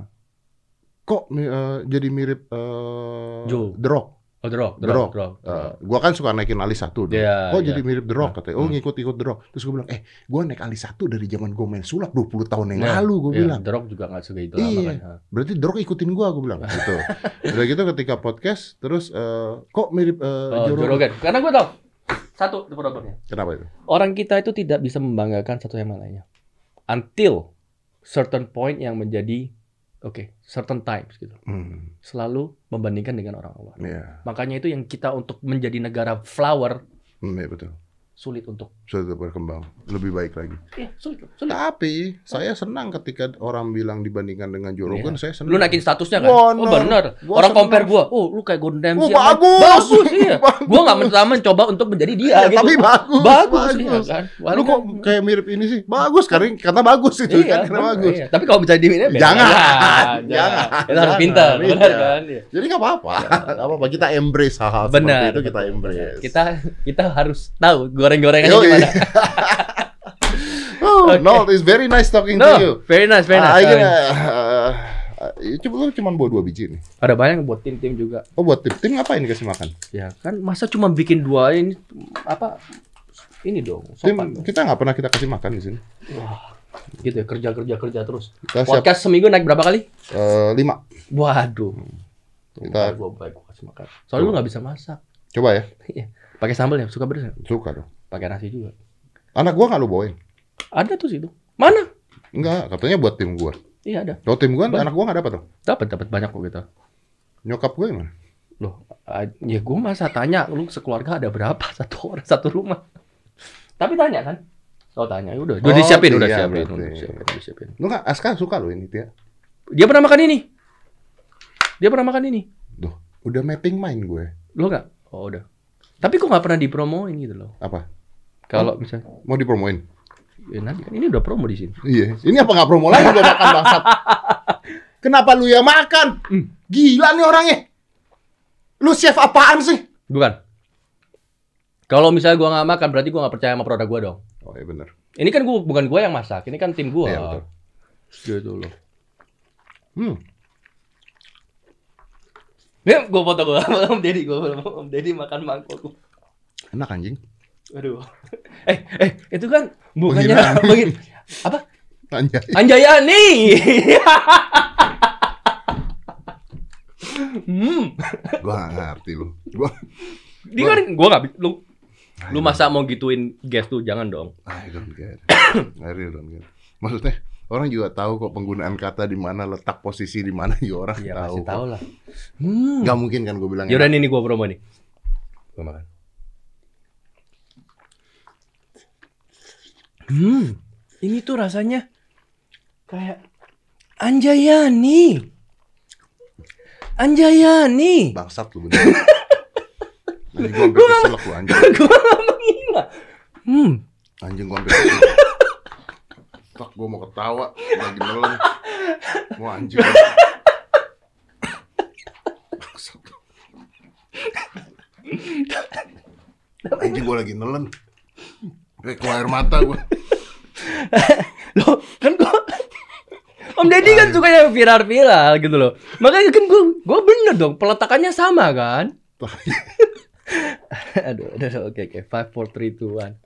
"Kok eh, jadi mirip eh, Joe. The Rock?" Oh, The Rock, The The Rock, Rock. The Rock. Eh, gua kan suka naikin alis satu dulu. Iya, Kok iya. jadi mirip The Rock katanya. Oh, Hmm. ngikut-ikut The Rock. Terus gua bilang, "Eh, gua naik alis satu dari zaman gua main sulap 20 tahun yang Nah, lalu," gua Iya, bilang. The Rock juga nggak suka itu lama Iya. kan. Ha. Berarti The Rock ikutin gua, gua bilang gitu. Udah gitu ketika podcast terus eh, kok mirip eh, Oh, Joe? Rogan. Karena gue tau satu itu problemnya. Kenapa itu? Orang kita itu tidak bisa membanggakan satu sama lainnya. Until certain point yang menjadi oke, certain times gitu. Hmm, Selalu membandingkan dengan orang luar. iya. Makanya itu yang kita untuk menjadi negara flower Hmm, iya betul. sulit untuk. Sudah berkembang, lebih baik lagi. Iya, sulit. sulit. Tapi saya senang ketika orang bilang dibandingkan dengan Joe Rogan, saya senang. Lu naikin statusnya kan? Oh bener. bener. Gua Orang seneng. compare gua. Oh, lu kayak Gordon Ramsay. Oh, bagus. Bagus, iya. Bagus. Gua nggak mencoba mencoba untuk menjadi dia Iya, gitu. tapi bagus, Bagus, bagus. iya kan. Lu kok kan- kayak mirip ini sih? Bagus, karena karena bagus itu iya, kan, karena bener, bagus. iya. Tapi kalau misalnya di ini Jangan, jangan. jangan, Kita harus pintar, iya. benar kan? Iya. Jadi nggak apa-apa, nggak apa-apa. Kita embrace hal-hal Benar. seperti itu kita embrace. Kita kita harus tahu goreng-gorengannya. oh, Oke. no, it's very nice talking to you. No, very nice, very nice. Uh, uh, coba lu cuma bawa dua biji nih. Ada banyak buat tim-tim juga. Oh buat tim tim ngapain dikasih makan? Ya kan, masa cuma bikin dua ini apa? Ini dong, Tim dong. kita nggak pernah kita kasih makan di sini. Gitu ya, kerja kerja kerja terus. Kita siap Podcast seminggu naik berapa kali? eh, lima. Waduh. Kita- Kita gua baik kasih makan. Soalnya lu nggak bisa masak. Coba ya, Iya. Pakai sambal ya, suka pedes ya? suka dong. Pakai nasi juga. Anak gua nggak lu bawain? Ada tuh situ. Mana? Enggak, katanya buat tim gua. Iya ada. Kalau tim gua, anak gua nggak dapat tuh. Dapat dapat banyak kok kita. Nyokap gua gimana? Loh, ya gua masa tanya lu sekeluarga ada berapa satu orang satu rumah. Tapi tanya kan? Oh tanya, ya udah, udah Oh, disiapin, udah iya, siapin, berarti. udah siapin, udah siapin. Lu nggak, Aska suka lo ini Tia. Dia pernah makan ini. Dia pernah makan ini. Duh, Udah mapping mind gue. Lo nggak? Oh udah. Tapi kok nggak pernah dipromoin gitu loh. Apa? Kalau misalnya, Mau dipromoin? ya nanti kan ini udah promo di sini. Iya. Ini apa nggak promo lagi gua makan bangsat? Kenapa lu yang makan? Gila nih orangnya. Lu chef apaan sih? Bukan. Kalau misalnya gua nggak makan, berarti gua nggak percaya sama produk gua dong. Oh iya benar. Ini kan gua bukan gua yang masak, ini kan tim gua. Iya, betul. Gitu loh. Hmm. Ya, gua foto gua sama Om Deddy, gua foto Om Deddy makan mangkok. Enak anjing. Aduh. Eh, eh, itu kan bukannya begini. Apa? Anjay. Anjayani. hmm. Gua gak ngerti lu. Gua Dia kan gua bi- lu lu masa mau gituin guest tuh jangan dong. I don't get. I really don't get. Maksudnya orang juga tahu kok penggunaan kata di mana letak posisi di mana juga orang Iya tahu. pasti kok. tahu lah. Hmm. Gak mungkin kan gue bilang Yaudah nih gua promo nih. Gua makan. Hmm, ini tuh rasanya kayak Anjayani. Anjayani. bangsat lu bener. Anjing gua hampir keselak lu anjing. gua nggak menghina. Hmm, Anjing gua hampir keselak. Tak gua mau ketawa lagi nelen. Wah anjing. Anjing gua lagi nelen. Kayak air mata gua. Loh kan gua Om Deddy kan suka yang viral-viral gitu loh. Makanya kan gua gua bener dong peletakannya sama kan. aduh, aduh, oke oke. Five, four, three, two, one.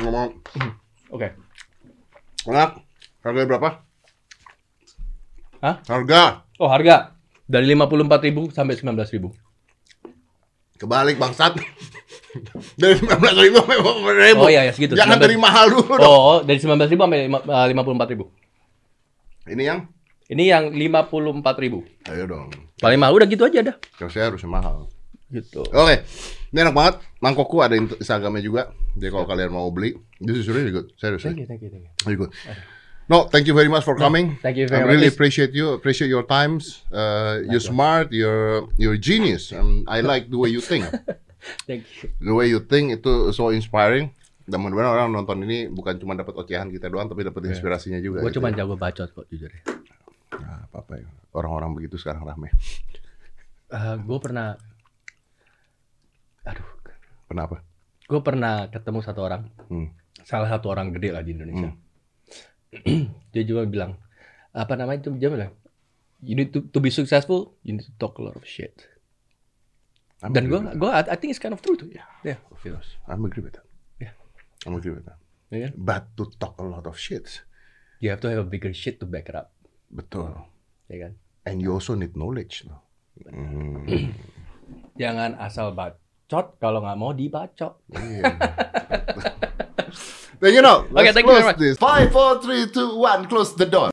Ngomong, Oke. enak. Harganya berapa? Hah? Harga. Oh harga dari 54.000 sampai 19.000. Kebalik bangsat. Dari 19 ribu sampai 50 ribu. Oh iya, ya, segitu. Jangan 19. dari mahal dulu dong. Oh, dari 19.000 sampai lima- eh, 54.000. Ini yang? Ini yang 54.000. Ayo dong. Paling mahal udah gitu aja dah. Kalau saya harusnya mahal. Gitu. Oke, ini enak banget. Mangkokku ada Instagramnya juga. Jadi kalau kalian mau beli, this is really good. Serius. Thank you, thank you, thank you. Really good. No, thank you very much for coming. thank you I very really much. appreciate you. Appreciate your times. Uh, you're smart. You're you're genius. Um, I like the way you think. Thank you. The way you think itu so inspiring. Dan mudah-mudahan orang nonton ini bukan cuma dapat ocehan kita doang, tapi dapat inspirasinya juga. Gue gitu cuma ya. jago bacot kok jujur ya. Nah, apa-apa ya. Orang-orang begitu sekarang rame. gue pernah, aduh, Kenapa? gue pernah ketemu satu orang, Hmm. salah satu orang gede lah di Indonesia. dia juga bilang, apa namanya itu dia bilang, you need to, to be successful, you need to talk a lot of shit. I'm Dan gue, gue, I think it's kind of true tuh. Ya, yeah, Of course. I'm agree with that. Yeah. I'm agree with that. yeah. But to talk a lot of shit. You have to have a bigger shit to back it up, Betul. ya kan? And you also need knowledge. No? Hmm. Jangan asal bacot kalau nggak mau dibacot. Iya. Then you know, Okay, thank you very much. this. Five, four, three, two, one. Close the door.